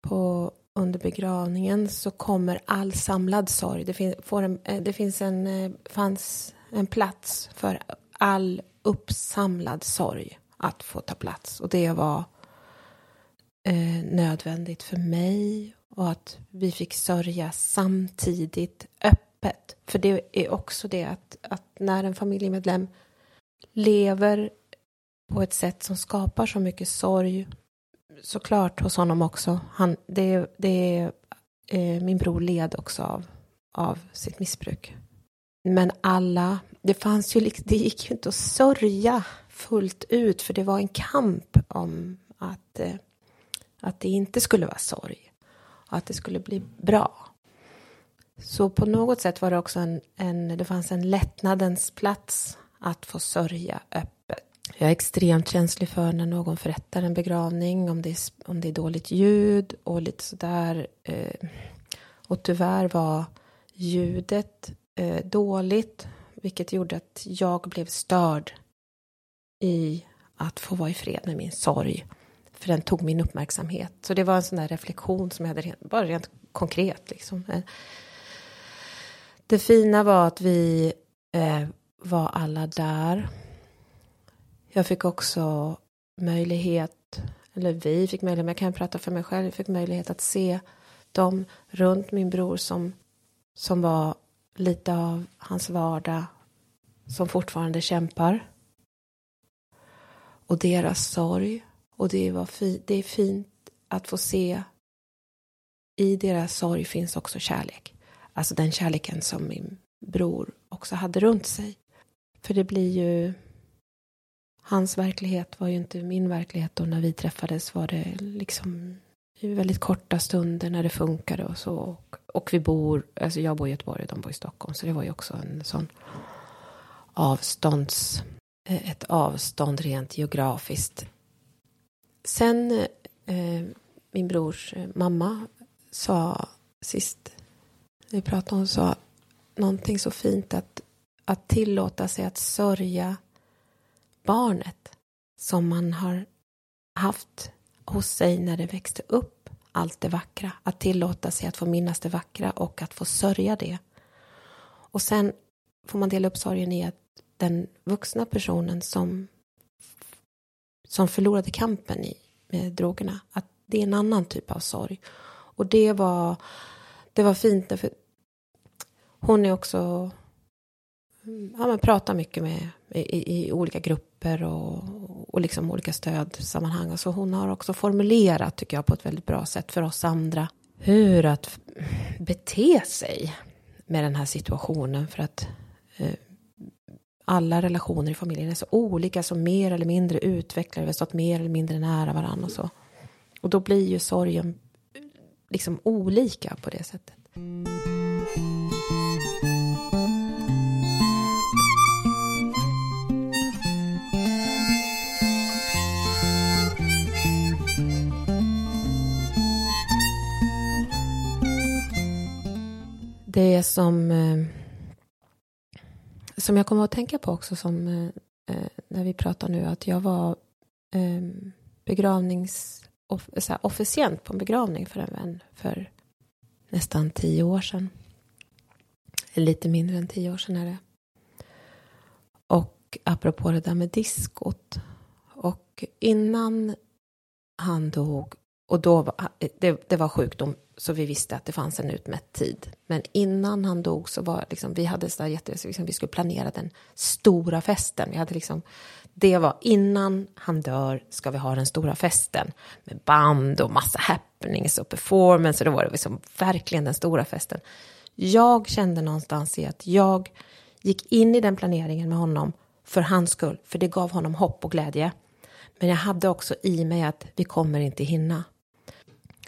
på, under begravningen så kommer all samlad sorg. Det, fin, får en, eh, det finns en, eh, fanns en plats för all uppsamlad sorg att få ta plats. Och det var eh, nödvändigt för mig och att vi fick sörja samtidigt öppet. För det är också det att, att när en familjemedlem lever på ett sätt som skapar så mycket sorg. Såklart hos honom också. Han, det, det, eh, min bror led också av, av sitt missbruk. Men alla, det fanns ju, det gick ju inte att sörja fullt ut för det var en kamp om att, eh, att det inte skulle vara sorg. Och att det skulle bli bra. Så på något sätt var det också en, en det fanns en lättnadens plats att få sörja öppet. Jag är extremt känslig för när någon förrättar en begravning, om det är, om det är dåligt ljud och lite sådär. Eh, och tyvärr var ljudet eh, dåligt, vilket gjorde att jag blev störd i att få vara i fred med min sorg. För den tog min uppmärksamhet. Så det var en sån där reflektion som jag hade, bara rent konkret liksom. Eh, det fina var att vi eh, var alla där. Jag fick också möjlighet, eller vi fick möjlighet, men jag kan prata för mig själv, jag fick möjlighet att se dem runt min bror som, som var lite av hans vardag, som fortfarande kämpar. Och deras sorg. Och det, var fi, det är fint att få se i deras sorg finns också kärlek. Alltså den kärleken som min bror också hade runt sig. För det blir ju... Hans verklighet var ju inte min verklighet och när vi träffades var det liksom i väldigt korta stunder när det funkade och så. Och, och, vi bor, alltså jag bor i Göteborg och de bor i Stockholm. Så det var ju också en sån avstånds, eh, ett avstånd rent geografiskt. Sen eh, min brors eh, mamma sa sist vi pratade hon sa någonting så fint att, att tillåta sig att sörja barnet som man har haft hos sig när det växte upp allt det vackra. Att tillåta sig att få minnas det vackra och att få sörja det. Och sen får man dela upp sorgen i att den vuxna personen som, som förlorade kampen i, med drogerna, att det är en annan typ av sorg. Och det var, det var fint, för hon är också ja, men pratar mycket med i, i olika grupper och, och liksom olika stödsammanhang. Så hon har också formulerat, tycker jag, på ett väldigt bra sätt för oss andra hur att bete sig med den här situationen. För att eh, alla relationer i familjen är så olika, så mer eller mindre utvecklade, vi har stått mer eller mindre nära varandra och så. Och då blir ju sorgen liksom olika på det sättet. Det som, eh, som jag kommer att tänka på också som eh, eh, när vi pratar nu att jag var begravnings officient på en begravning för en vän för nästan tio år sedan. Lite mindre än tio år sedan är det. Och apropå det där med diskot. Och innan han dog, och då var, det, det var sjukdom så vi visste att det fanns en utmätt tid. Men innan han dog så var liksom, vi hade så jätte, liksom, vi skulle planera den stora festen. Vi hade liksom, det var innan han dör ska vi ha den stora festen. Med band och massa happenings och performance. Och då var det liksom verkligen den stora festen. Jag kände någonstans i att jag gick in i den planeringen med honom för hans skull. För det gav honom hopp och glädje. Men jag hade också i mig att vi kommer inte hinna.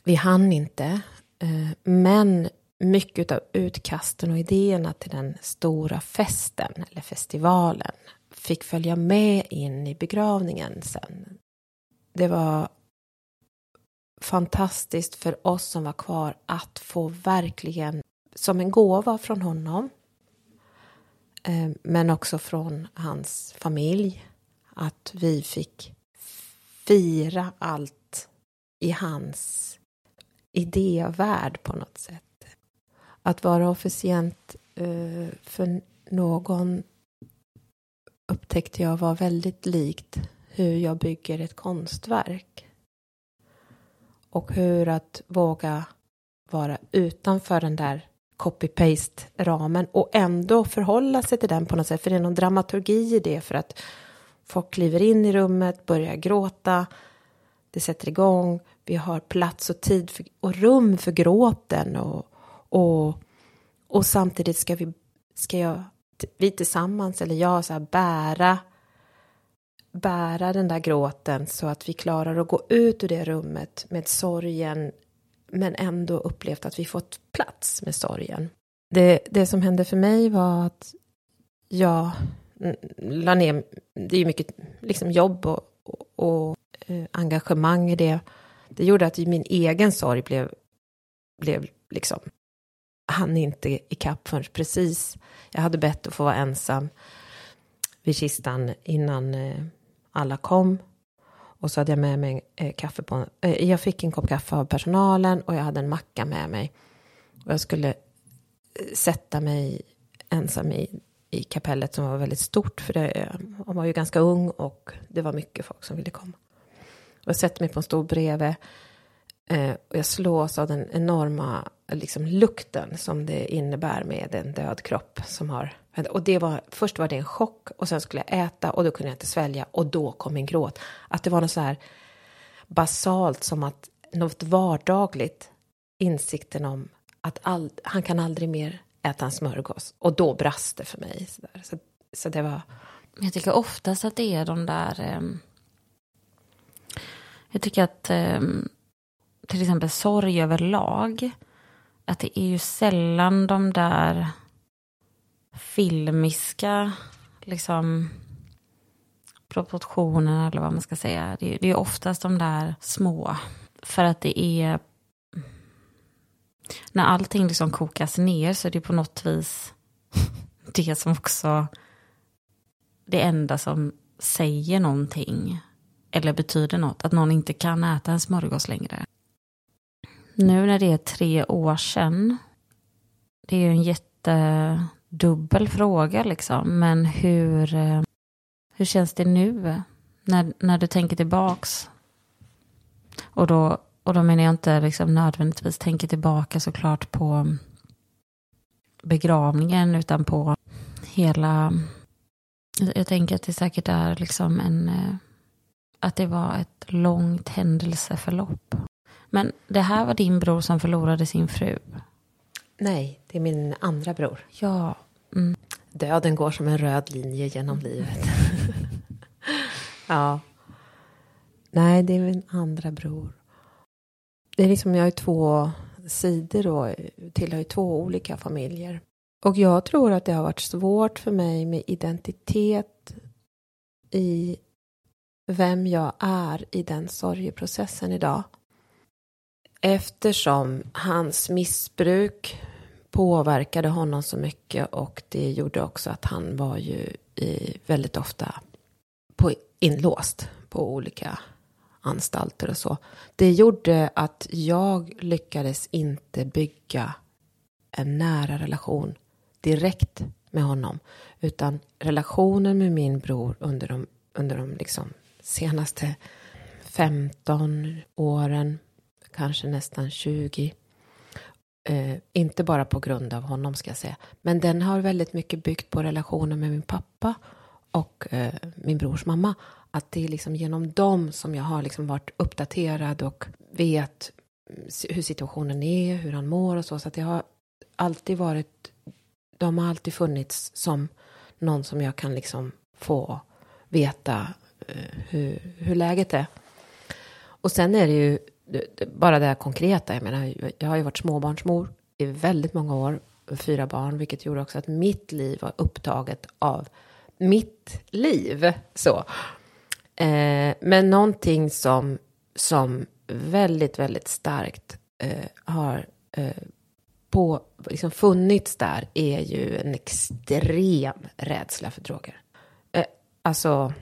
Vi hann inte. Eh, men mycket av utkasten och idéerna till den stora festen eller festivalen fick följa med in i begravningen sen. Det var fantastiskt för oss som var kvar att få verkligen som en gåva från honom eh, men också från hans familj att vi fick fira allt i hans idévärld på något sätt. Att vara officient eh, för någon upptäckte jag var väldigt likt hur jag bygger ett konstverk. Och hur att våga vara utanför den där copy-paste-ramen och ändå förhålla sig till den på något sätt. För det är någon dramaturgi i det för att folk kliver in i rummet, börjar gråta, det sätter igång, vi har plats och tid för, och rum för gråten och, och, och samtidigt ska vi, ska jag, vi tillsammans eller jag så här, bära bära den där gråten så att vi klarar att gå ut ur det rummet med sorgen men ändå upplevt att vi fått plats med sorgen. Det, det som hände för mig var att jag la ner, det är ju mycket liksom jobb och, och, och eh, engagemang i det det gjorde att min egen sorg blev, blev liksom, han inte ikapp förrän precis, jag hade bett att få vara ensam vid kistan innan eh, alla kom. Och så hade jag med mig eh, kaffe på, eh, jag fick en kopp kaffe av personalen och jag hade en macka med mig. Och jag skulle sätta mig ensam i, i kapellet som var väldigt stort för det, man var ju ganska ung och det var mycket folk som ville komma. Och jag sätter mig på en stol bredvid. Eh, och jag slås av den enorma liksom, lukten som det innebär med en död kropp som har... Och det var, först var det en chock och sen skulle jag äta och då kunde jag inte svälja och då kom min gråt. Att det var något så här basalt som att något vardagligt insikten om att all, han kan aldrig mer äta en smörgås. Och då brast det för mig. Så, där. så, så det var... Jag tycker oftast att det är de där... Eh, jag tycker att eh, till exempel sorg överlag. Att det är ju sällan de där filmiska liksom proportionerna eller vad man ska säga. Det är, det är oftast de där små. För att det är när allting liksom kokas ner så är det på något vis [laughs] det som också det enda som säger någonting eller betyder något. Att någon inte kan äta en smörgås längre. Nu när det är tre år sedan. Det är ju en jättedubbel fråga liksom. Men hur, eh, hur känns det nu? När, när du tänker tillbaks. Och då och då menar jag inte liksom nödvändigtvis tänker tillbaka såklart på begravningen utan på hela... Jag tänker att det säkert är liksom en... Eh, att det var ett långt händelseförlopp. Men det här var din bror som förlorade sin fru? Nej, det är min andra bror. Ja. Mm. Döden går som en röd linje genom livet. [laughs] ja. Nej, det är min andra bror det är liksom, jag har två sidor och tillhör två olika familjer. Och jag tror att det har varit svårt för mig med identitet i vem jag är i den sorgeprocessen idag. Eftersom hans missbruk påverkade honom så mycket och det gjorde också att han var ju väldigt ofta på inlåst på olika anstalter och så. Det gjorde att jag lyckades inte bygga en nära relation direkt med honom. Utan relationen med min bror under de, under de liksom senaste 15 åren, kanske nästan 20. Eh, inte bara på grund av honom ska jag säga. Men den har väldigt mycket byggt på relationen med min pappa och eh, min brors mamma att det är liksom genom dem som jag har liksom varit uppdaterad och vet hur situationen är, hur han mår och så. Så att det har alltid varit, de har alltid funnits som någon som jag kan liksom få veta Eh, hur, hur läget är. Och sen är det ju bara det här konkreta, jag menar, jag har ju varit småbarnsmor i väldigt många år, fyra barn, vilket gjorde också att mitt liv var upptaget av mitt liv. Så. Eh, men någonting som, som väldigt, väldigt starkt eh, har eh, på, liksom funnits där är ju en extrem rädsla för droger. Eh, alltså,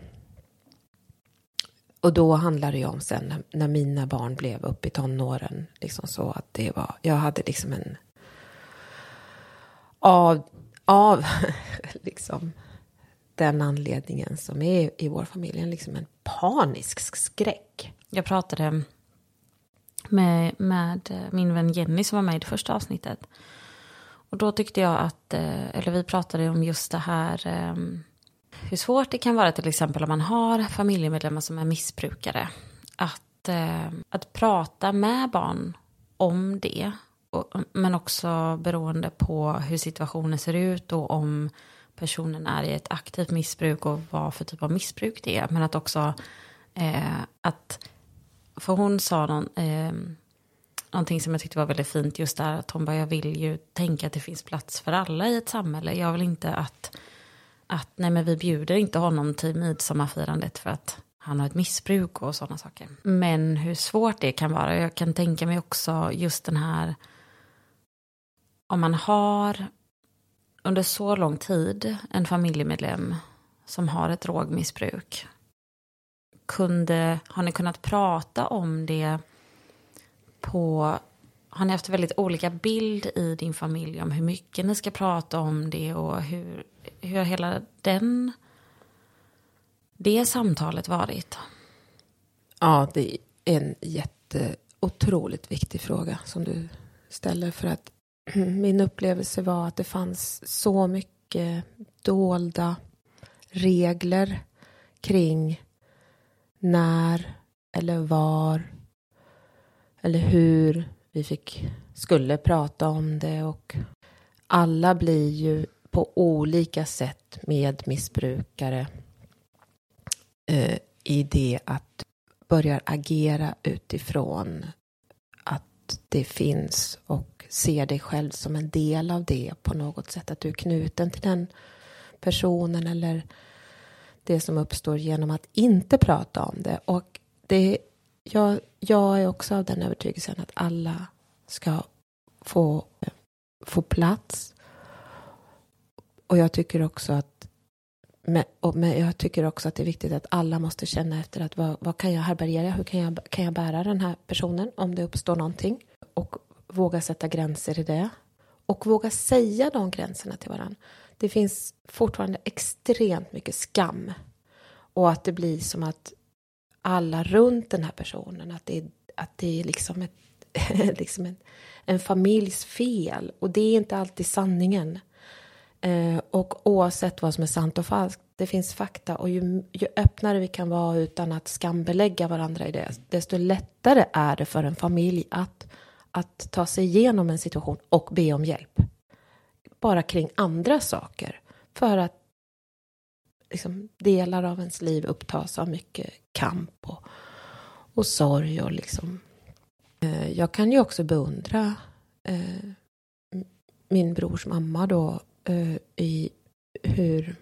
och då handlar det ju om sen när, när, mina barn blev upp i tonåren, liksom så att det var, jag hade liksom en av, av [laughs] liksom den anledningen som är i vår familj, liksom en panisk skräck. Jag pratade med, med min vän Jenny som var med i det första avsnittet. Och då tyckte jag att, eh, eller vi pratade om just det här, ehm, hur svårt det kan vara till exempel om man har familjemedlemmar som är missbrukare. Att, eh, att prata med barn om det. Men också beroende på hur situationen ser ut och om personen är i ett aktivt missbruk och vad för typ av missbruk det är. Men att också eh, att, för hon sa någon, eh, någonting som jag tyckte var väldigt fint just där att hon bara, jag vill ju tänka att det finns plats för alla i ett samhälle. Jag vill inte att, att nej men vi bjuder inte honom till midsommarfirandet för att han har ett missbruk och sådana saker. Men hur svårt det kan vara. Jag kan tänka mig också just den här om man har under så lång tid en familjemedlem som har ett drogmissbruk. Kunde, har ni kunnat prata om det på... Har ni haft väldigt olika bild i din familj om hur mycket ni ska prata om det och hur, hur hela den, det samtalet varit? Ja, det är en jätteotroligt viktig fråga som du ställer. För att [clears throat] min upplevelse var att det fanns så mycket dolda regler kring när eller var eller hur vi fick, skulle prata om det och alla blir ju på olika sätt medmissbrukare eh, i det att börjar agera utifrån att det finns och ser dig själv som en del av det på något sätt. Att du är knuten till den personen eller det som uppstår genom att inte prata om det. Och det, jag, jag är också av den övertygelsen att alla ska få, få plats. Och jag tycker också att men, och, men jag tycker också att det är viktigt att alla måste känna efter att vad, vad kan jag härbärgera? Hur kan jag, kan jag bära den här personen om det uppstår någonting? Och våga sätta gränser i det. Och våga säga de gränserna till varandra. Det finns fortfarande extremt mycket skam. Och att det blir som att alla runt den här personen, att det är, att det är liksom, ett, [laughs] liksom en, en familjs fel. Och det är inte alltid sanningen. Eh, och oavsett vad som är sant och falskt, det finns fakta. Och ju, ju öppnare vi kan vara utan att skambelägga varandra i det, desto lättare är det för en familj att, att ta sig igenom en situation och be om hjälp. Bara kring andra saker. För att liksom, delar av ens liv upptas av mycket kamp och, och sorg. Och liksom. Eh, jag kan ju också beundra eh, min brors mamma då eh, i hur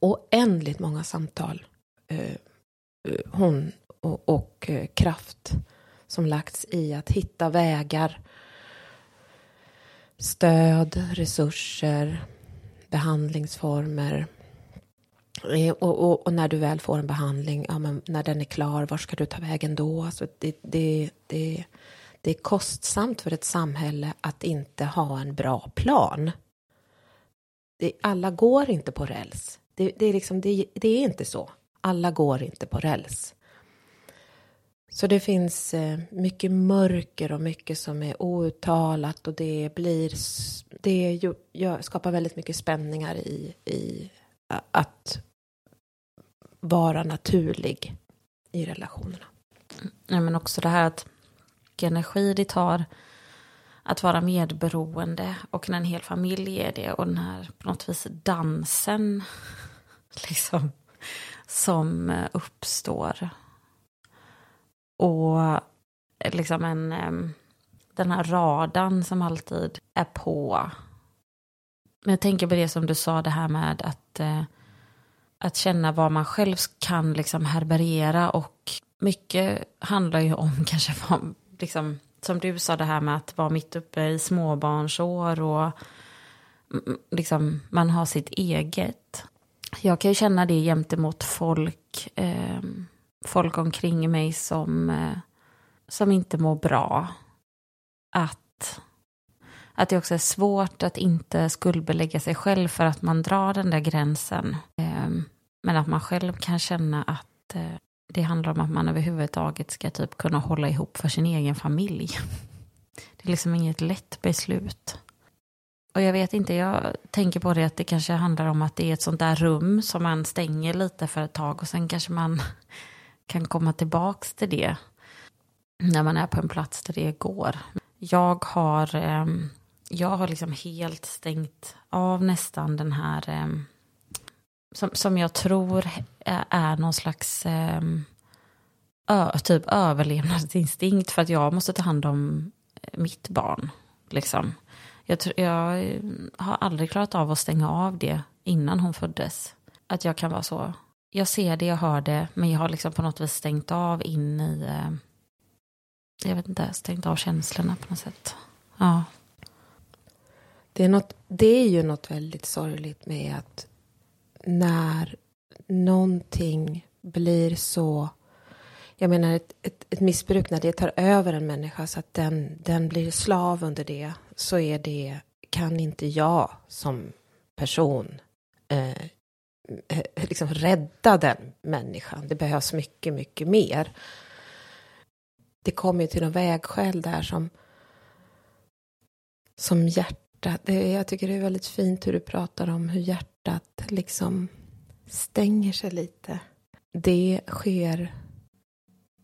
oändligt många samtal eh, hon och, och eh, kraft som lagts i att hitta vägar, stöd, resurser, behandlingsformer. Eh, och, och, och, när du väl får en behandling, ja, men när den är klar, var ska du ta vägen då? Alltså det, det, det, det är kostsamt för ett samhälle att inte ha en bra plan det, alla går inte på räls. Det, det, är liksom, det, det är inte så. Alla går inte på räls. Så det finns eh, mycket mörker och mycket som är outtalat och det blir det skapar väldigt mycket spänningar i, i att vara naturlig i relationerna. Ja, men också det här att energi det tar att vara medberoende och när en hel familj är det och den här på något vis dansen [laughs] liksom som eh, uppstår. Och eh, liksom en, den här radan som alltid är på. Men jag tänker på det som du sa, det här med att, eh, att känna vad man själv kan liksom härbärgera och mycket handlar ju om [laughs] kanske vad, liksom, som du sa det här med att vara mitt uppe i småbarnsår och liksom man har sitt eget. Jag kan ju känna det gentemot folk, eh, folk omkring mig som, eh, som inte mår bra. Att, att det också är svårt att inte skuldbelägga sig själv för att man drar den där gränsen. Eh, men att man själv kan känna att eh, det handlar om att man överhuvudtaget ska typ kunna hålla ihop för sin egen familj. [laughs] Det är liksom inget lätt beslut. Och jag vet inte, jag tänker på det att det kanske handlar om att det är ett sånt där rum som man stänger lite för ett tag och sen kanske man [laughs] kan komma tillbaks till det när man är på en plats där det går. Jag har, ehm, jag har liksom helt stängt av nästan den här ehm, som, som jag tror är någon slags ehm, ö, typ överlevnadsinstinkt för att jag måste ta hand om eh, mitt barn. Liksom. Jag, jag eh, har aldrig klarat av att stänga av det innan hon föddes. Att jag kan vara så. Jag ser det, jag hör det, men jag har liksom på något vis stängt av in i... Eh, jag vet inte, stängt av känslorna på något sätt. Ja. Det är, något, det är ju något väldigt sorgligt med att när någonting blir så... Jag menar ett, ett, ett, missbruk när det tar över en människa så att den, den blir slav under det så är det, kan inte jag som person eh, eh liksom rädda den människan. Det behövs mycket, mycket mer. Det kommer ju till en vägskäl där som som hjärtat. Det, jag tycker det är väldigt fint hur du pratar om hur hjärtat hjärtat liksom stänger sig lite. Det sker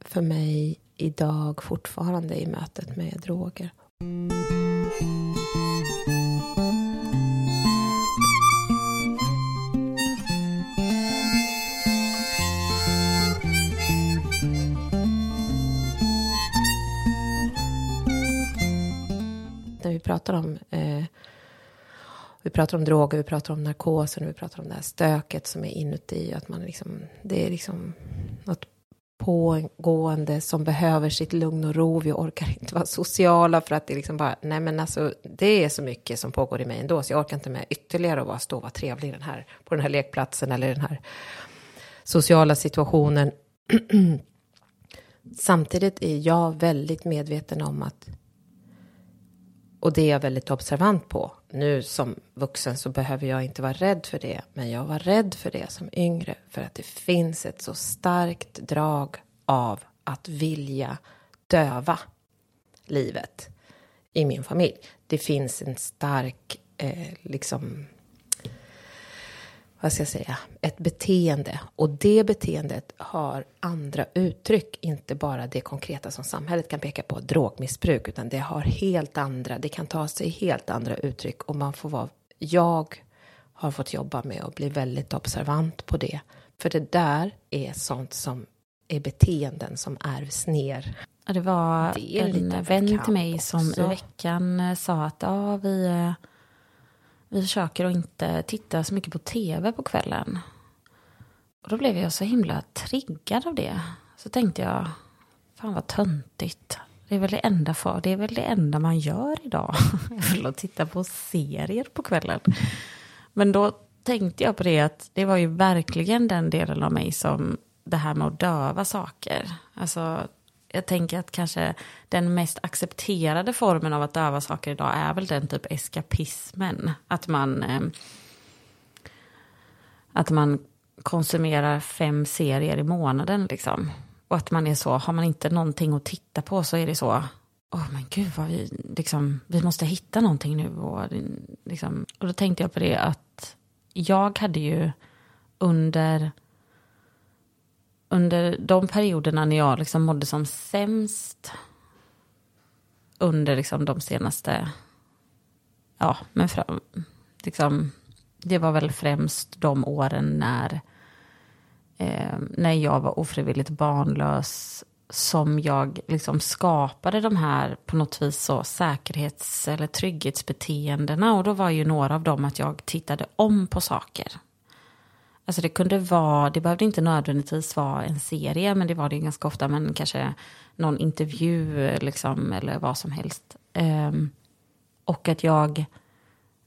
för mig idag fortfarande i mötet med droger. När vi pratar om eh, vi pratar om droger, vi pratar om narkosen, vi pratar om det här stöket som är inuti. Att man liksom, det är liksom något pågående som behöver sitt lugn och ro. Vi orkar inte vara sociala för att det är liksom bara, nej men alltså det är så mycket som pågår i mig ändå så jag orkar inte med ytterligare att bara stå och vara trevlig den här, på den här lekplatsen eller den här sociala situationen. [clears throat] Samtidigt är jag väldigt medveten om att och det är jag väldigt observant på. Nu som vuxen så behöver jag inte vara rädd för det. Men jag var rädd för det som yngre. För att det finns ett så starkt drag av att vilja döva livet i min familj. Det finns en stark, eh, liksom, vad ska jag säga, ett beteende. Och det beteendet har andra uttryck, inte bara det konkreta som samhället kan peka på, drogmissbruk, utan det har helt andra, det kan ta sig helt andra uttryck och man får vara, jag har fått jobba med att bli väldigt observant på det. För det där är sånt som är beteenden som ärvs ner. Det var Det en en liten vän till mig som också. i veckan eh, sa att ja, vi, eh, vi försöker att inte titta så mycket på tv på kvällen. Och då blev jag så himla triggad av det. Så tänkte jag, fan vad töntigt. Det är väl det enda, för, det är väl det enda man gör idag. [laughs] Att titta på serier på kvällen. Men då tänkte jag på det att det var ju verkligen den delen av mig som det här med att döva saker. Alltså, jag tänker att kanske den mest accepterade formen av att döva saker idag är väl den typ eskapismen. Att man, eh, att man konsumerar fem serier i månaden liksom. Och att man är så, har man inte någonting att titta på så är det så, åh men gud vad vi, liksom, vi måste hitta någonting nu. Och, liksom, och då tänkte jag på det att jag hade ju under under de perioderna när jag liksom mådde som sämst under liksom de senaste, ja, men fram, liksom, det var väl främst de åren när, eh, när jag var ofrivilligt barnlös som jag liksom skapade de här på något vis så säkerhets eller trygghetsbeteendena och då var ju några av dem att jag tittade om på saker. Alltså det kunde vara, det behövde inte nödvändigtvis vara en serie, men det var det ju ganska ofta, men kanske någon intervju liksom, eller vad som helst. Um, och att jag,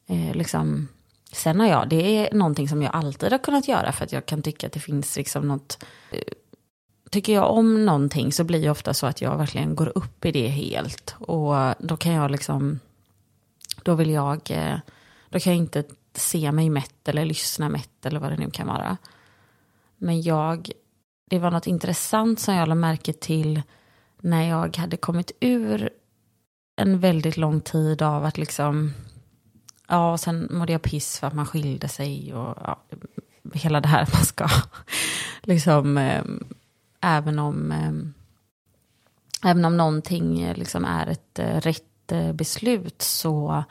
eh, liksom, sen har jag, det är någonting som jag alltid har kunnat göra, för att jag kan tycka att det finns liksom något, eh, tycker jag om någonting så blir det ofta så att jag verkligen går upp i det helt. Och då kan jag liksom, då vill jag, eh, då kan jag inte se mig mätt eller lyssna mätt eller vad det nu kan vara. Men jag, det var något intressant som jag lade märke till när jag hade kommit ur en väldigt lång tid av att liksom, ja, och sen mådde jag piss för att man skilde sig och ja, hela det här att [laughs] man ska, liksom, eh, även om, eh, även om någonting eh, liksom är ett eh, rätt eh, beslut så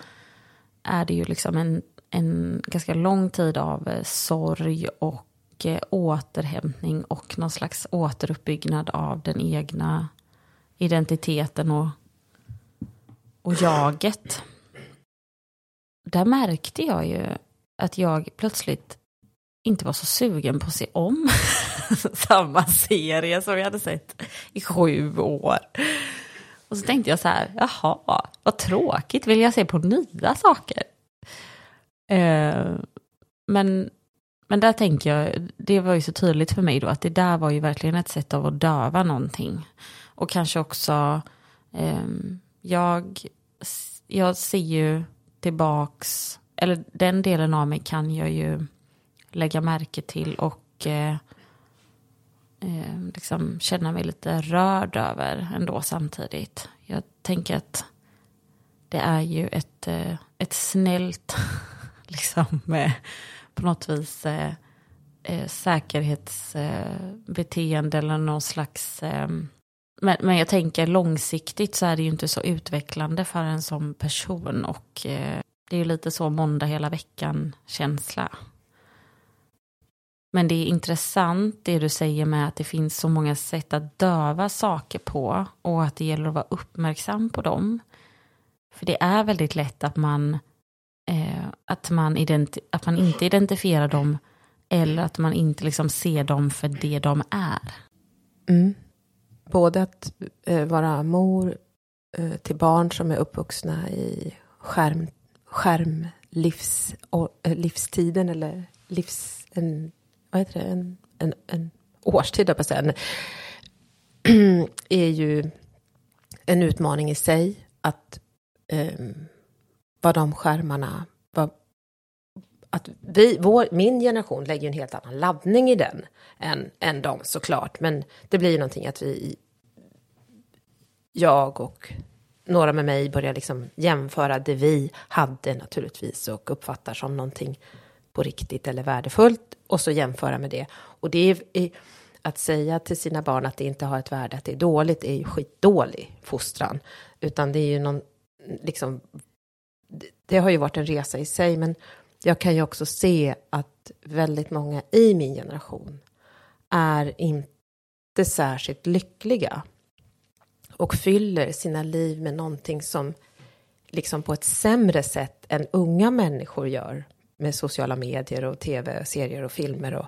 är det ju liksom en en ganska lång tid av eh, sorg och eh, återhämtning och någon slags återuppbyggnad av den egna identiteten och, och jaget. Där märkte jag ju att jag plötsligt inte var så sugen på att se om [laughs] samma serie som jag hade sett i sju år. Och så tänkte jag så här, jaha, vad tråkigt, vill jag se på nya saker? Eh, men, men där tänker jag, det var ju så tydligt för mig då att det där var ju verkligen ett sätt av att döva någonting. Och kanske också, eh, jag, jag ser ju tillbaks, eller den delen av mig kan jag ju lägga märke till och eh, eh, liksom känna mig lite rörd över ändå samtidigt. Jag tänker att det är ju ett, eh, ett snällt, [laughs] liksom, [laughs] eh, på något vis eh, eh, säkerhetsbeteende eller någon slags... Ehm, men, men jag tänker långsiktigt så är det ju inte så utvecklande för en som person och eh, det är ju lite så måndag hela veckan-känsla. Men det är intressant det du säger med att det finns så många sätt att döva saker på och att det gäller att vara uppmärksam på dem. För det är väldigt lätt att man, eh, att man, identi- att man inte identifierar dem eller att man inte liksom ser dem för det de är. Mm. Både att eh, vara mor eh, till barn som är uppvuxna i skärm, skärmlivstiden eh, livstiden eller livs, en, vad heter det, en, en, en årstid, på säga, [clears throat] är ju en utmaning i sig. Att eh, vad de skärmarna, vad, att vi, vår, min generation lägger en helt annan laddning i den än, än de såklart. Men det blir ju någonting att vi, jag och några med mig börjar liksom jämföra det vi hade naturligtvis och uppfattar som någonting på riktigt eller värdefullt och så jämföra med det. Och det är att säga till sina barn att det inte har ett värde, att det är dåligt, är ju skitdålig fostran. Utan det är ju någon, liksom, det har ju varit en resa i sig, men jag kan ju också se att väldigt många i min generation är inte särskilt lyckliga och fyller sina liv med någonting som liksom på ett sämre sätt än unga människor gör med sociala medier och tv-serier och filmer. Och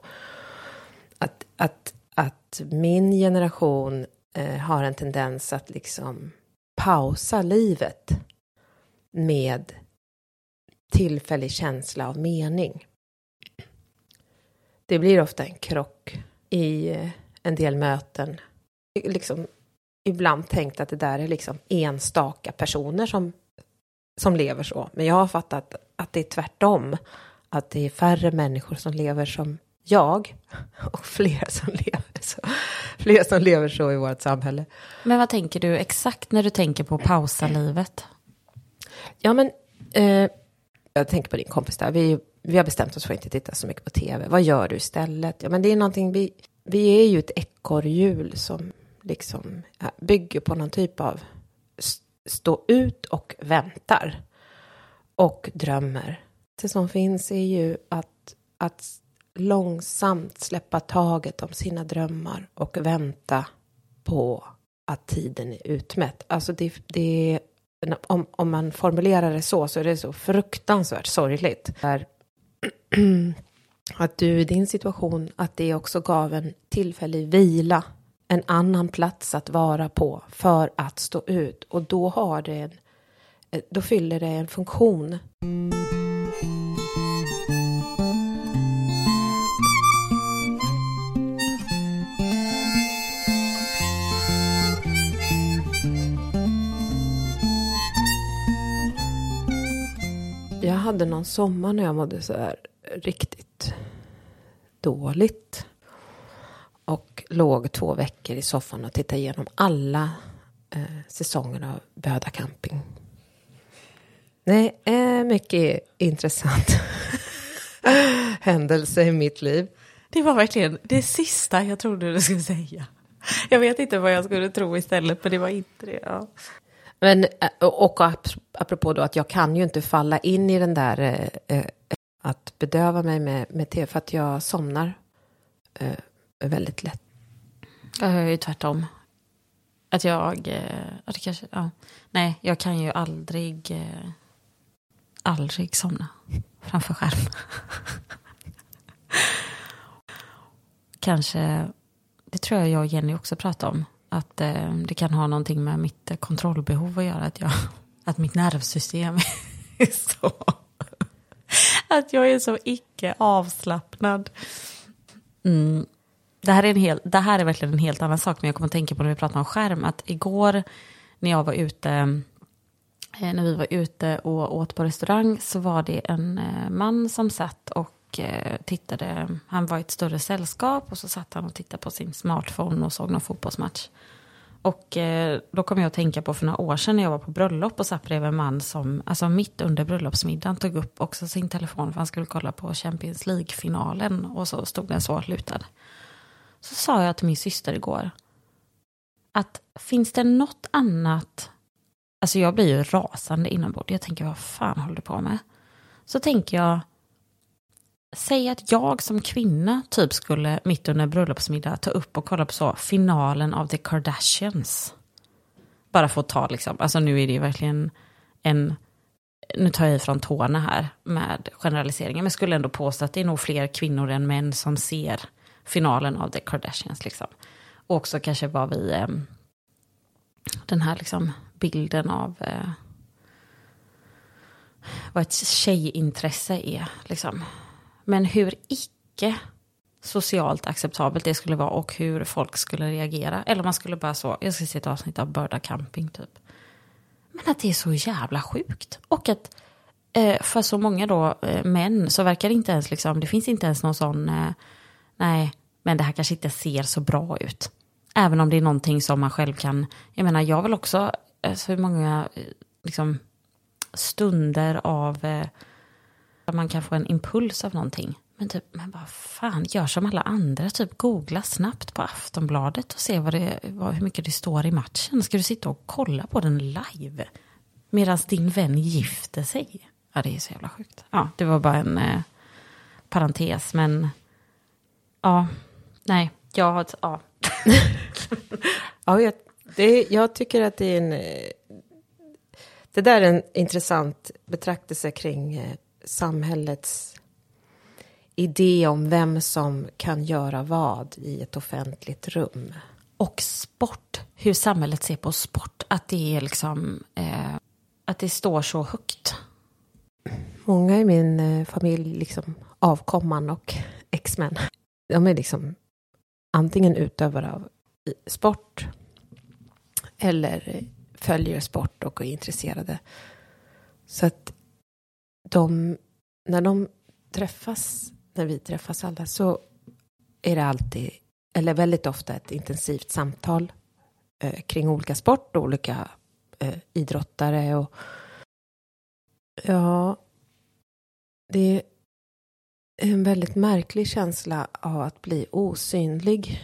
att, att, att min generation eh, har en tendens att liksom pausa livet med tillfällig känsla av mening. Det blir ofta en krock i eh, en del möten. Liksom ibland tänkt att det där är liksom enstaka personer som, som lever så. Men jag har fattat att det är tvärtom. Att det är färre människor som lever som jag [laughs] och fler som lever så, fler som lever så i vårt samhälle. Men vad tänker du exakt när du tänker på pausa livet? Ja, men eh, jag tänker på din kompis där. Vi, vi har bestämt oss för att inte titta så mycket på tv. Vad gör du istället? Ja, men det är någonting vi, vi är ju ett ekorrhjul som liksom bygger på någon typ av stå ut och väntar. Och drömmer. Det som finns är ju att, att långsamt släppa taget om sina drömmar och vänta på att tiden är utmätt. Alltså det, det om, om man formulerar det så, så är det så fruktansvärt sorgligt. Där, [clears throat] att du i din situation, att det också gav en tillfällig vila en annan plats att vara på för att stå ut. Och då, har det en, eh, då fyller det en funktion. Hade någon sommar när jag mådde så här riktigt dåligt. Och låg två veckor i soffan och tittade igenom alla eh, säsonger av Böda camping. Det är eh, mycket intressant [laughs] händelse i mitt liv. Det var verkligen det sista jag trodde du skulle säga. Jag vet inte vad jag skulle tro istället, men det var inte det. Ja. Men, eh, och apropå då att jag kan ju inte falla in i den där eh, eh, att bedöva mig med, med te för att jag somnar eh, väldigt lätt. Jag är ju tvärtom. Att jag, eh, det kanske, ja. Nej, jag kan ju aldrig, eh, aldrig somna framför skärm. [laughs] kanske, det tror jag jag och Jenny också pratar om. Att eh, det kan ha någonting med mitt eh, kontrollbehov att göra. Att, jag, [laughs] att mitt nervsystem [laughs] är så... Att jag är så icke avslappnad. Mm. Det här, är en hel, det här är verkligen en helt annan sak, men jag kommer att tänka på när vi pratar om skärm, att igår när jag var ute, eh, när vi var ute och åt på restaurang så var det en eh, man som satt och och eh, tittade. Han var i ett större sällskap och så satt han och tittade på sin smartphone och såg någon fotbollsmatch. Och eh, då kom jag att tänka på för några år sedan när jag var på bröllop och satt bredvid en man som, alltså mitt under bröllopsmiddagen tog upp också sin telefon för han skulle kolla på Champions League-finalen och så stod den så lutad. Så sa jag till min syster igår att finns det något annat, alltså jag blir ju rasande inombords, jag tänker vad fan håller du på med? Så tänker jag, säg att jag som kvinna typ skulle mitt under bröllopsmiddag ta upp och kolla på så finalen av The Kardashians. Bara för att ta liksom, alltså nu är det ju verkligen en, nu tar jag ifrån tårna här med generaliseringen, men jag skulle ändå påstå att det är nog fler kvinnor än män som ser finalen av The Kardashians liksom. Och också kanske vad vi, eh, den här liksom bilden av eh, vad ett tjejintresse är. Liksom. Men hur icke socialt acceptabelt det skulle vara och hur folk skulle reagera. Eller man skulle bara så, jag ska se ett avsnitt av Börda camping typ. Men att det är så jävla sjukt. Och att eh, för så många då eh, män så verkar det inte ens liksom, det finns inte ens någon sån, eh, nej, men det här kanske inte ser så bra ut. Även om det är någonting som man själv kan, jag menar jag vill också, alltså eh, så många eh, liksom stunder av eh, man kan få en impuls av någonting. Men typ, men vad fan, gör som alla andra. Typ googla snabbt på Aftonbladet och se vad det, vad, hur mycket det står i matchen. Ska du sitta och kolla på den live? Medan din vän gifter sig. Ja, det är så jävla sjukt. Ja, det var bara en eh, parentes, men ja, nej, jag har, ja. [laughs] ja, jag, det, jag tycker att det är en... Eh, det där är en intressant betraktelse kring eh, samhällets idé om vem som kan göra vad i ett offentligt rum. Och sport, hur samhället ser på sport. Att det är liksom, eh, att det står så högt. Många i min eh, familj, liksom avkomman och exmän, de är liksom antingen utövare av sport eller följer sport och är intresserade. Så att de, när de träffas, när vi träffas alla, så är det alltid, eller väldigt ofta ett intensivt samtal eh, kring olika sport och olika eh, idrottare och ja, det är en väldigt märklig känsla av att bli osynlig.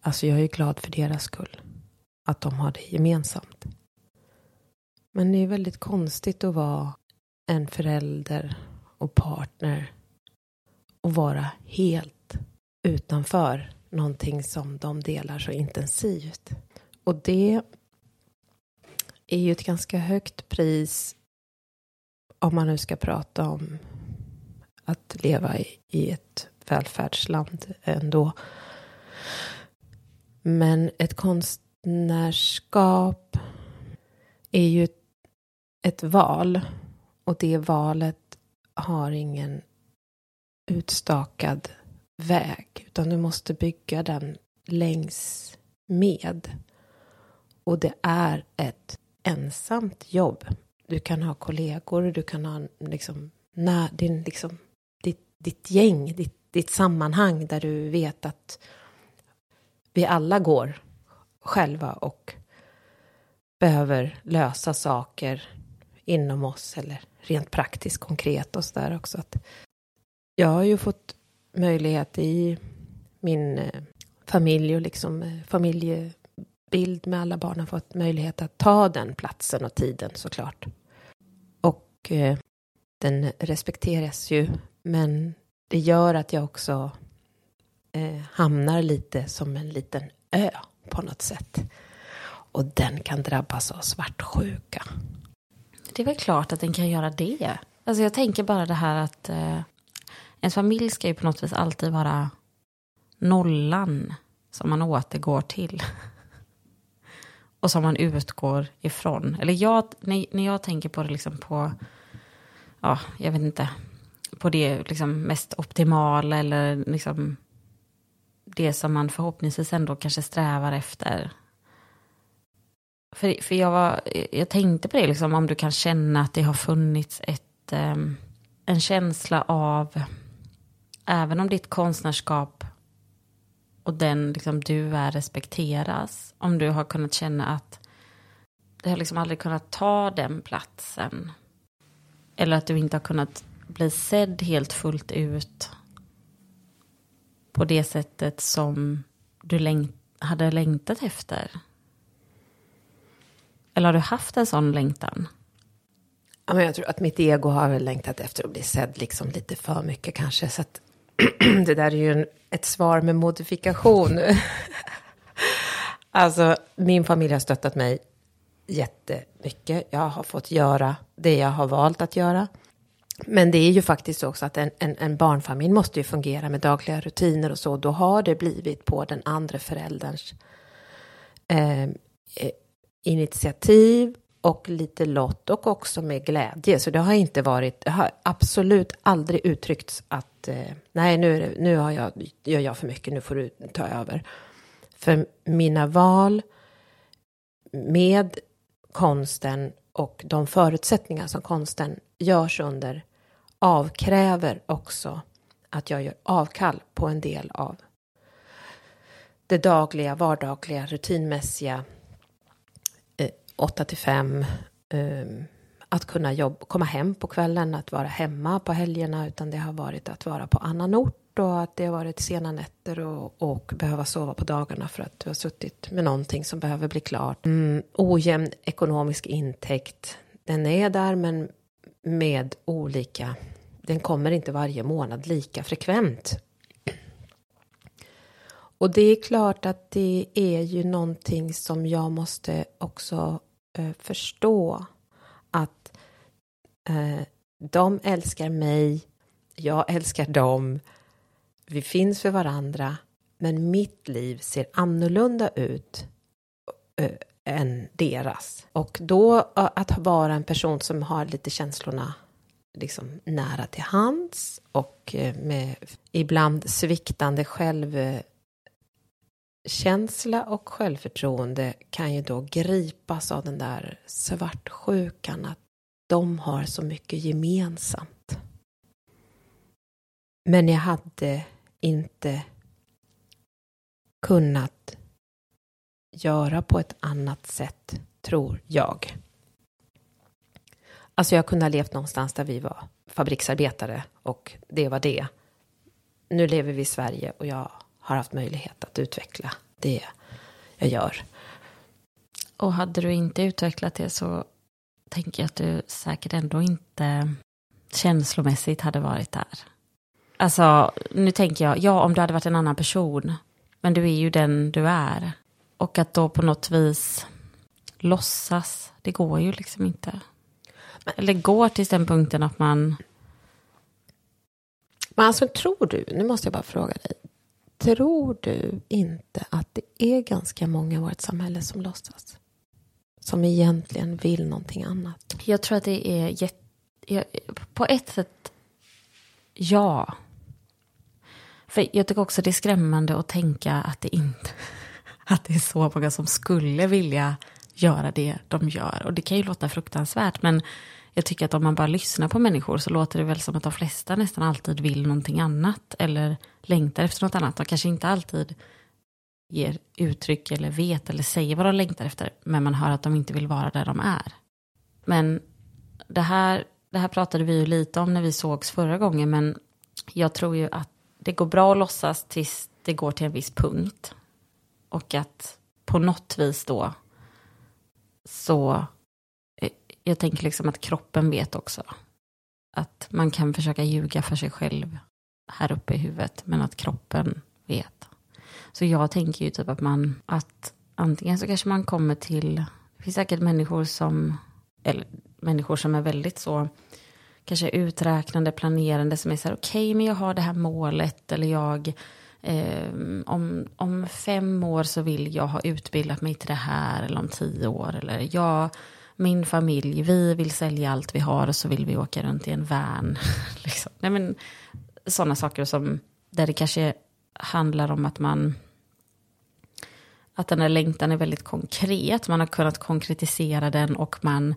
Alltså jag är glad för deras skull. Att de har det gemensamt. Men det är väldigt konstigt att vara en förälder och partner och vara helt utanför någonting som de delar så intensivt. Och det är ju ett ganska högt pris om man nu ska prata om att leva i, ett välfärdsland ändå. Men ett konstnärskap är ju ett val och det valet har ingen utstakad väg utan du måste bygga den längs med. Och det är ett ensamt jobb. Du kan ha kollegor, du kan ha liksom, när, din, liksom, ditt, ditt gäng, ditt, ditt sammanhang där du vet att vi alla går själva och behöver lösa saker inom oss eller rent praktiskt konkret och sådär också. Att jag har ju fått möjlighet i min eh, familj och liksom eh, familjebild med alla barn har fått möjlighet att ta den platsen och tiden såklart. Och eh, den respekteras ju men det gör att jag också eh, hamnar lite som en liten ö på något sätt. Och den kan drabbas av svartsjuka. Det är väl klart att den kan göra det. Alltså jag tänker bara det här att eh, ens familj ska ju på något vis alltid vara nollan som man återgår till. [laughs] Och som man utgår ifrån. Eller jag, när, när jag tänker på det liksom på, ja, jag vet inte, på det liksom mest optimala eller liksom det som man förhoppningsvis ändå kanske strävar efter. För, för jag, var, jag tänkte på det, liksom, om du kan känna att det har funnits ett, ehm, en känsla av, även om ditt konstnärskap och den liksom du är respekteras, om du har kunnat känna att du har liksom aldrig kunnat ta den platsen. Eller att du inte har kunnat bli sedd helt fullt ut på det sättet som du läng hade längtat efter. Eller har du haft en sån längtan? Ja, men jag tror att mitt ego har väl längtat efter att bli sedd liksom lite för mycket kanske. Så att [clears throat] det där är ju en, ett svar med modifikation. [laughs] alltså, min familj har stöttat mig jättemycket. Jag har fått göra det jag har valt att göra. Men det är ju faktiskt också att en, en, en, barnfamilj måste ju fungera med dagliga rutiner och så. Då har det blivit på den andra förälderns eh, initiativ och lite lott och också med glädje. Så det har inte varit, det har absolut aldrig uttryckts att eh, nej, nu, det, nu har jag, gör jag för mycket, nu får du ta över. För mina val med konsten och de förutsättningar som konsten görs under avkräver också att jag gör avkall på en del av det dagliga, vardagliga, rutinmässiga 8 till 5. Ehm, att kunna jobb, komma hem på kvällen, att vara hemma på helgerna, utan det har varit att vara på annan ort och att det har varit sena nätter och, och behöva sova på dagarna för att du har suttit med någonting som behöver bli klart. Mm, ojämn ekonomisk intäkt, den är där men med olika, den kommer inte varje månad lika frekvent. Och det är klart att det är ju någonting som jag måste också eh, förstå att eh, de älskar mig, jag älskar dem, vi finns för varandra, men mitt liv ser annorlunda ut eh, än deras. Och då eh, att vara en person som har lite känslorna liksom nära till hands och eh, med ibland sviktande själv eh, känsla och självförtroende kan ju då gripas av den där svartsjukan att de har så mycket gemensamt. Men jag hade inte kunnat göra på ett annat sätt, tror jag. Alltså jag kunde ha levt någonstans där vi var fabriksarbetare och det var det. Nu lever vi i Sverige och jag har haft möjlighet att utveckla det jag gör. Och hade du inte utvecklat det så tänker jag att du säkert ändå inte känslomässigt hade varit där. Alltså, nu tänker jag, ja om du hade varit en annan person, men du är ju den du är. Och att då på något vis låtsas, det går ju liksom inte. Eller går till den punkten att man... Men alltså tror du, nu måste jag bara fråga dig, Tror du inte att det är ganska många i vårt samhälle som låtsas? Som egentligen vill någonting annat? Jag tror att det är jätte... På ett sätt, ja. För jag tycker också det är skrämmande att tänka att det inte... [laughs] Att det är så många som skulle vilja göra det de gör. Och det kan ju låta fruktansvärt, men jag tycker att om man bara lyssnar på människor så låter det väl som att de flesta nästan alltid vill någonting annat eller längtar efter något annat. De kanske inte alltid ger uttryck eller vet eller säger vad de längtar efter, men man hör att de inte vill vara där de är. Men det här, det här pratade vi ju lite om när vi sågs förra gången, men jag tror ju att det går bra att låtsas tills det går till en viss punkt. Och att på något vis då så eh, jag tänker liksom att kroppen vet också. Att man kan försöka ljuga för sig själv här uppe i huvudet, men att kroppen vet. Så jag tänker ju typ att man, att antingen så kanske man kommer till, det finns säkert människor som, eller människor som är väldigt så, kanske uträknande, planerande, som är så här, okej, okay, men jag har det här målet, eller jag, eh, om, om fem år så vill jag ha utbildat mig till det här, eller om tio år, eller jag min familj, vi vill sälja allt vi har och så vill vi åka runt i en van. [laughs] liksom. Nej, men, sådana saker som, där det kanske handlar om att man, att den här längtan är väldigt konkret, man har kunnat konkretisera den och man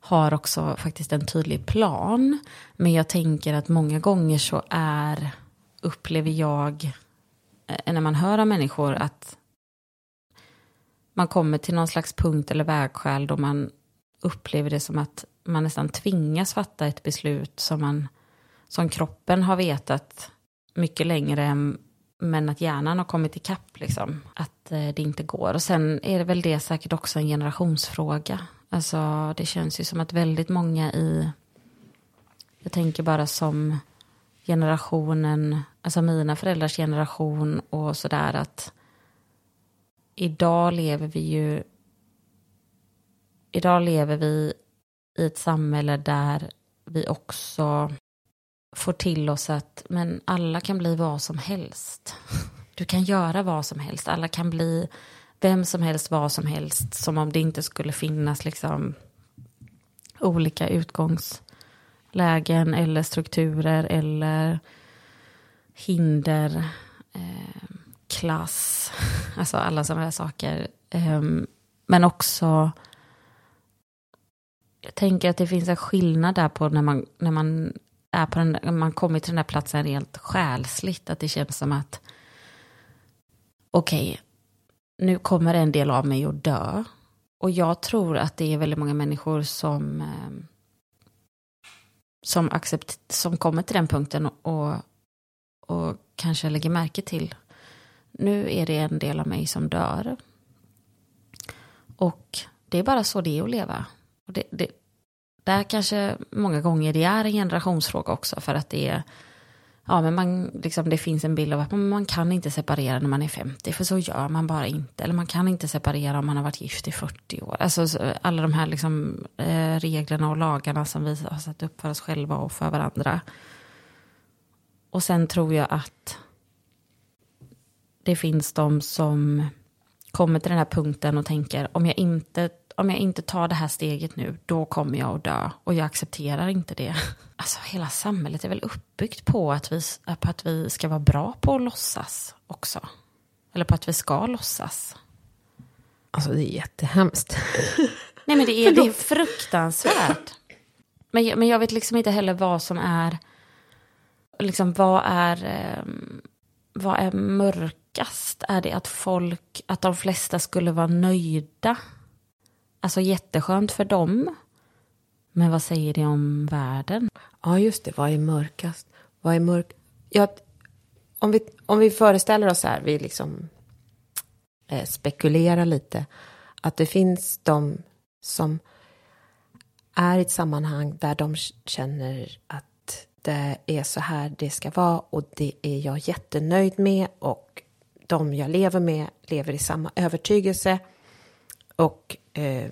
har också faktiskt en tydlig plan. Men jag tänker att många gånger så är, upplever jag, eh, när man hör av människor att man kommer till någon slags punkt eller vägskäl då man upplever det som att man nästan tvingas fatta ett beslut som, man, som kroppen har vetat mycket längre men att hjärnan har kommit ikapp. Liksom, att eh, det inte går. Och sen är det väl det säkert också en generationsfråga. Alltså det känns ju som att väldigt många i, jag tänker bara som generationen, alltså mina föräldrars generation och sådär att idag lever vi ju, idag lever vi i ett samhälle där vi också får till oss att men alla kan bli vad som helst. Du kan göra vad som helst. Alla kan bli vem som helst, vad som helst. Som om det inte skulle finnas liksom olika utgångslägen eller strukturer eller hinder, eh, klass, [laughs] alltså alla sådana där saker. Eh, men också jag tänker att det finns en skillnad där på när man, när man är på den, man kommer till den där platsen rent själsligt, att det känns som att okej, okay, nu kommer en del av mig att dö. Och jag tror att det är väldigt många människor som, ehm, som, accept, som kommer till den punkten och, och kanske lägger märke till nu är det en del av mig som dör. Och det är bara så det är att leva. Och det, det, där kanske många gånger det är en generationsfråga också för att det är Ja, men man, liksom, det finns en bild av att man kan inte separera när man är 50, för så gör man bara inte. Eller man kan inte separera om man har varit gift i 40 år. Alltså alla de här liksom, eh, reglerna och lagarna som vi har satt upp för oss själva och för varandra. Och sen tror jag att det finns de som kommer till den här punkten och tänker om jag inte om jag inte tar det här steget nu, då kommer jag att dö. Och jag accepterar inte det. [laughs] Alltså hela samhället är väl uppbyggt på att vi, på att vi ska vara bra på att låtsas också. Eller på att vi ska låtsas. Alltså det är jättehemskt. [laughs] Nej men det är, det är fruktansvärt. Men jag, men jag vet liksom inte heller vad som är, liksom vad är, eh, vad är mörkast? Är det att folk, att de flesta skulle vara nöjda Alltså jätteskönt för dem. Men vad säger det om världen? Ja, just det. Vad är mörkast? Vad är mörk? Ja, om, vi, om vi föreställer oss här, vi liksom eh, spekulerar lite, att det finns de som är i ett sammanhang där de känner att det är så här det ska vara och det är jag jättenöjd med och de jag lever med lever i samma övertygelse och eh,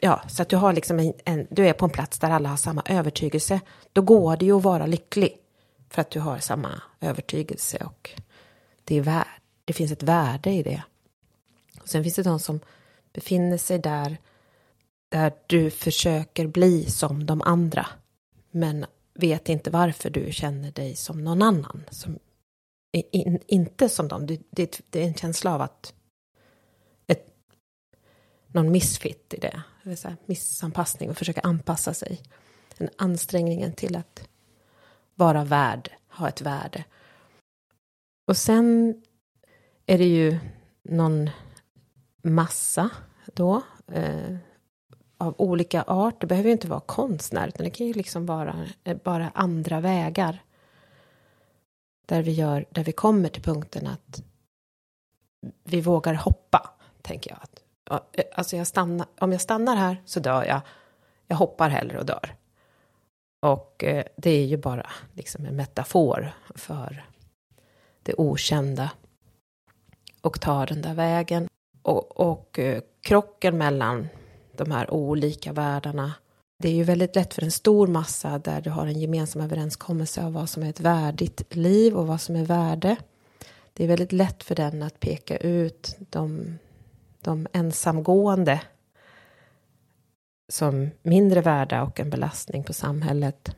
ja, så att du har liksom en, en, du är på en plats där alla har samma övertygelse. Då går det ju att vara lycklig för att du har samma övertygelse och det, är värd, det finns ett värde i det. Och sen finns det de som befinner sig där, där du försöker bli som de andra, men vet inte varför du känner dig som någon annan, som in, inte som dem. Det, det, det är en känsla av att någon missfit i det. det vill säga missanpassning och försöka anpassa sig. En ansträngningen till att vara värd, ha ett värde. Och sen är det ju någon massa då. Eh, av olika art. Det behöver ju inte vara konstnär, utan det kan ju liksom vara eh, bara andra vägar. Där vi, gör, där vi kommer till punkten att vi vågar hoppa, tänker jag. Att Eh, alltså jag stannar, om jag stannar här så dör jag. Jag hoppar hellre och dör. Och eh, det är ju bara liksom en metafor för det okända. Och tar den där vägen. Och, och eh, krocken mellan de här olika världarna. Det är ju väldigt lätt för en stor massa där du har en gemensam överenskommelse av vad som är ett värdigt liv och vad som är värde. Det är väldigt lätt för den att peka ut de de ensamgående som mindre värda och en belastning på samhället.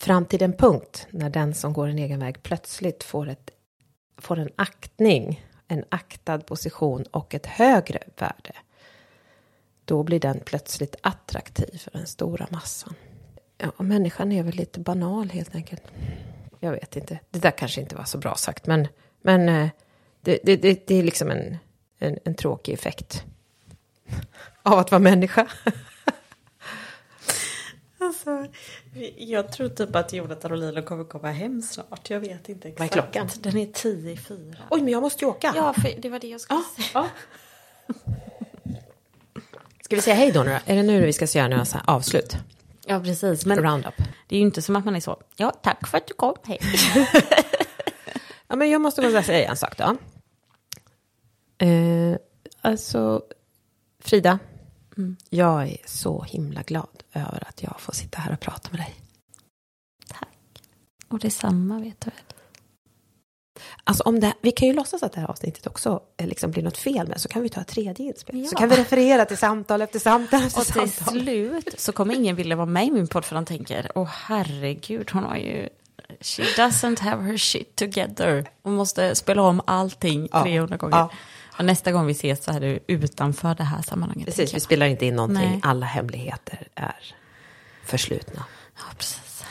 Fram till den punkt när den som går en egen väg plötsligt får, ett, får en aktning, en aktad position och ett högre värde. då blir den plötsligt attraktiv för den stora massan. Ja, och människan är väl lite banal helt enkelt. Jag vet inte. Det där kanske inte var så bra sagt, men, men eh, det, det, det, det är liksom en, en, en tråkig effekt av att vara människa. [laughs] Alltså, jag tror typ att Jonathan och Lilo kommer komma hem snart. Jag vet inte exakt. Vad är klockan? Den är tio i fyra. Oj, men jag måste ju åka. Ja, för det var det jag skulle säga. Ja. [laughs] Ska vi säga hej då nu då? Är det nu vi ska göra några så här avslut? Ja, precis. Men Roundup. det är ju inte som att man är så. Ja, tack för att du kom. Hej. [laughs] Ja, men jag måste bara säga en sak då. Eh, alltså, Frida. Jag är så himla glad över att jag får sitta här och prata med dig. Och detsamma vet du väl. Alltså om det, vi kan ju låtsas att det här avsnittet också eh, liksom blir något fel med, så kan vi ta ett tredje inspel. Så Ja. kan vi referera till samtal efter samtal efter Och till samtal. slut så kommer ingen vilja vara med i min podd för de tänker, åh herregud, hon har ju, she doesn't have her shit together. Hon måste spela om allting Ja. 300 gånger. Ja. Och nästa gång vi ses så är det utanför det här sammanhanget. Precis, vi spelar inte in någonting. Nej. Alla hemligheter är förslutna. Ja, precis.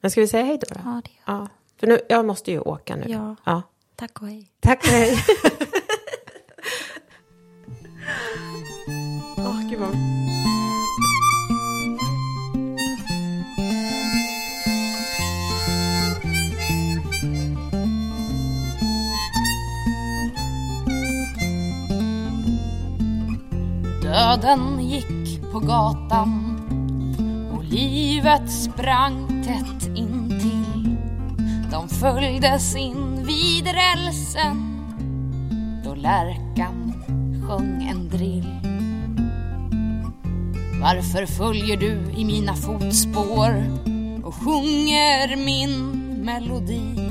Men ska vi säga hej då? då? Ja, det gör Ja. För nu, jag måste ju åka nu. Ja. ja. Tack och hej. Tack, hej. [laughs] Åh, gud vad... Döden gick på gatan och livet sprang tätt intill. De följdes in vid rälsen då lärkan sjöng en drill. Varför följer du i mina fotspår och sjunger min melodi?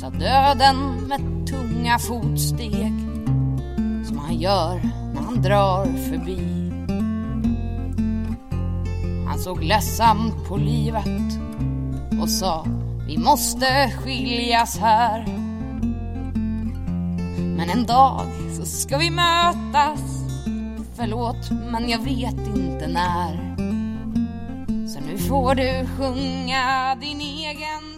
Sa döden med tunga fotsteg som han gör han drar förbi. Han såg ledsamt på livet och sa vi måste skiljas här. Men en dag så ska vi mötas. Förlåt, men jag vet inte när. Så nu får du sjunga din egen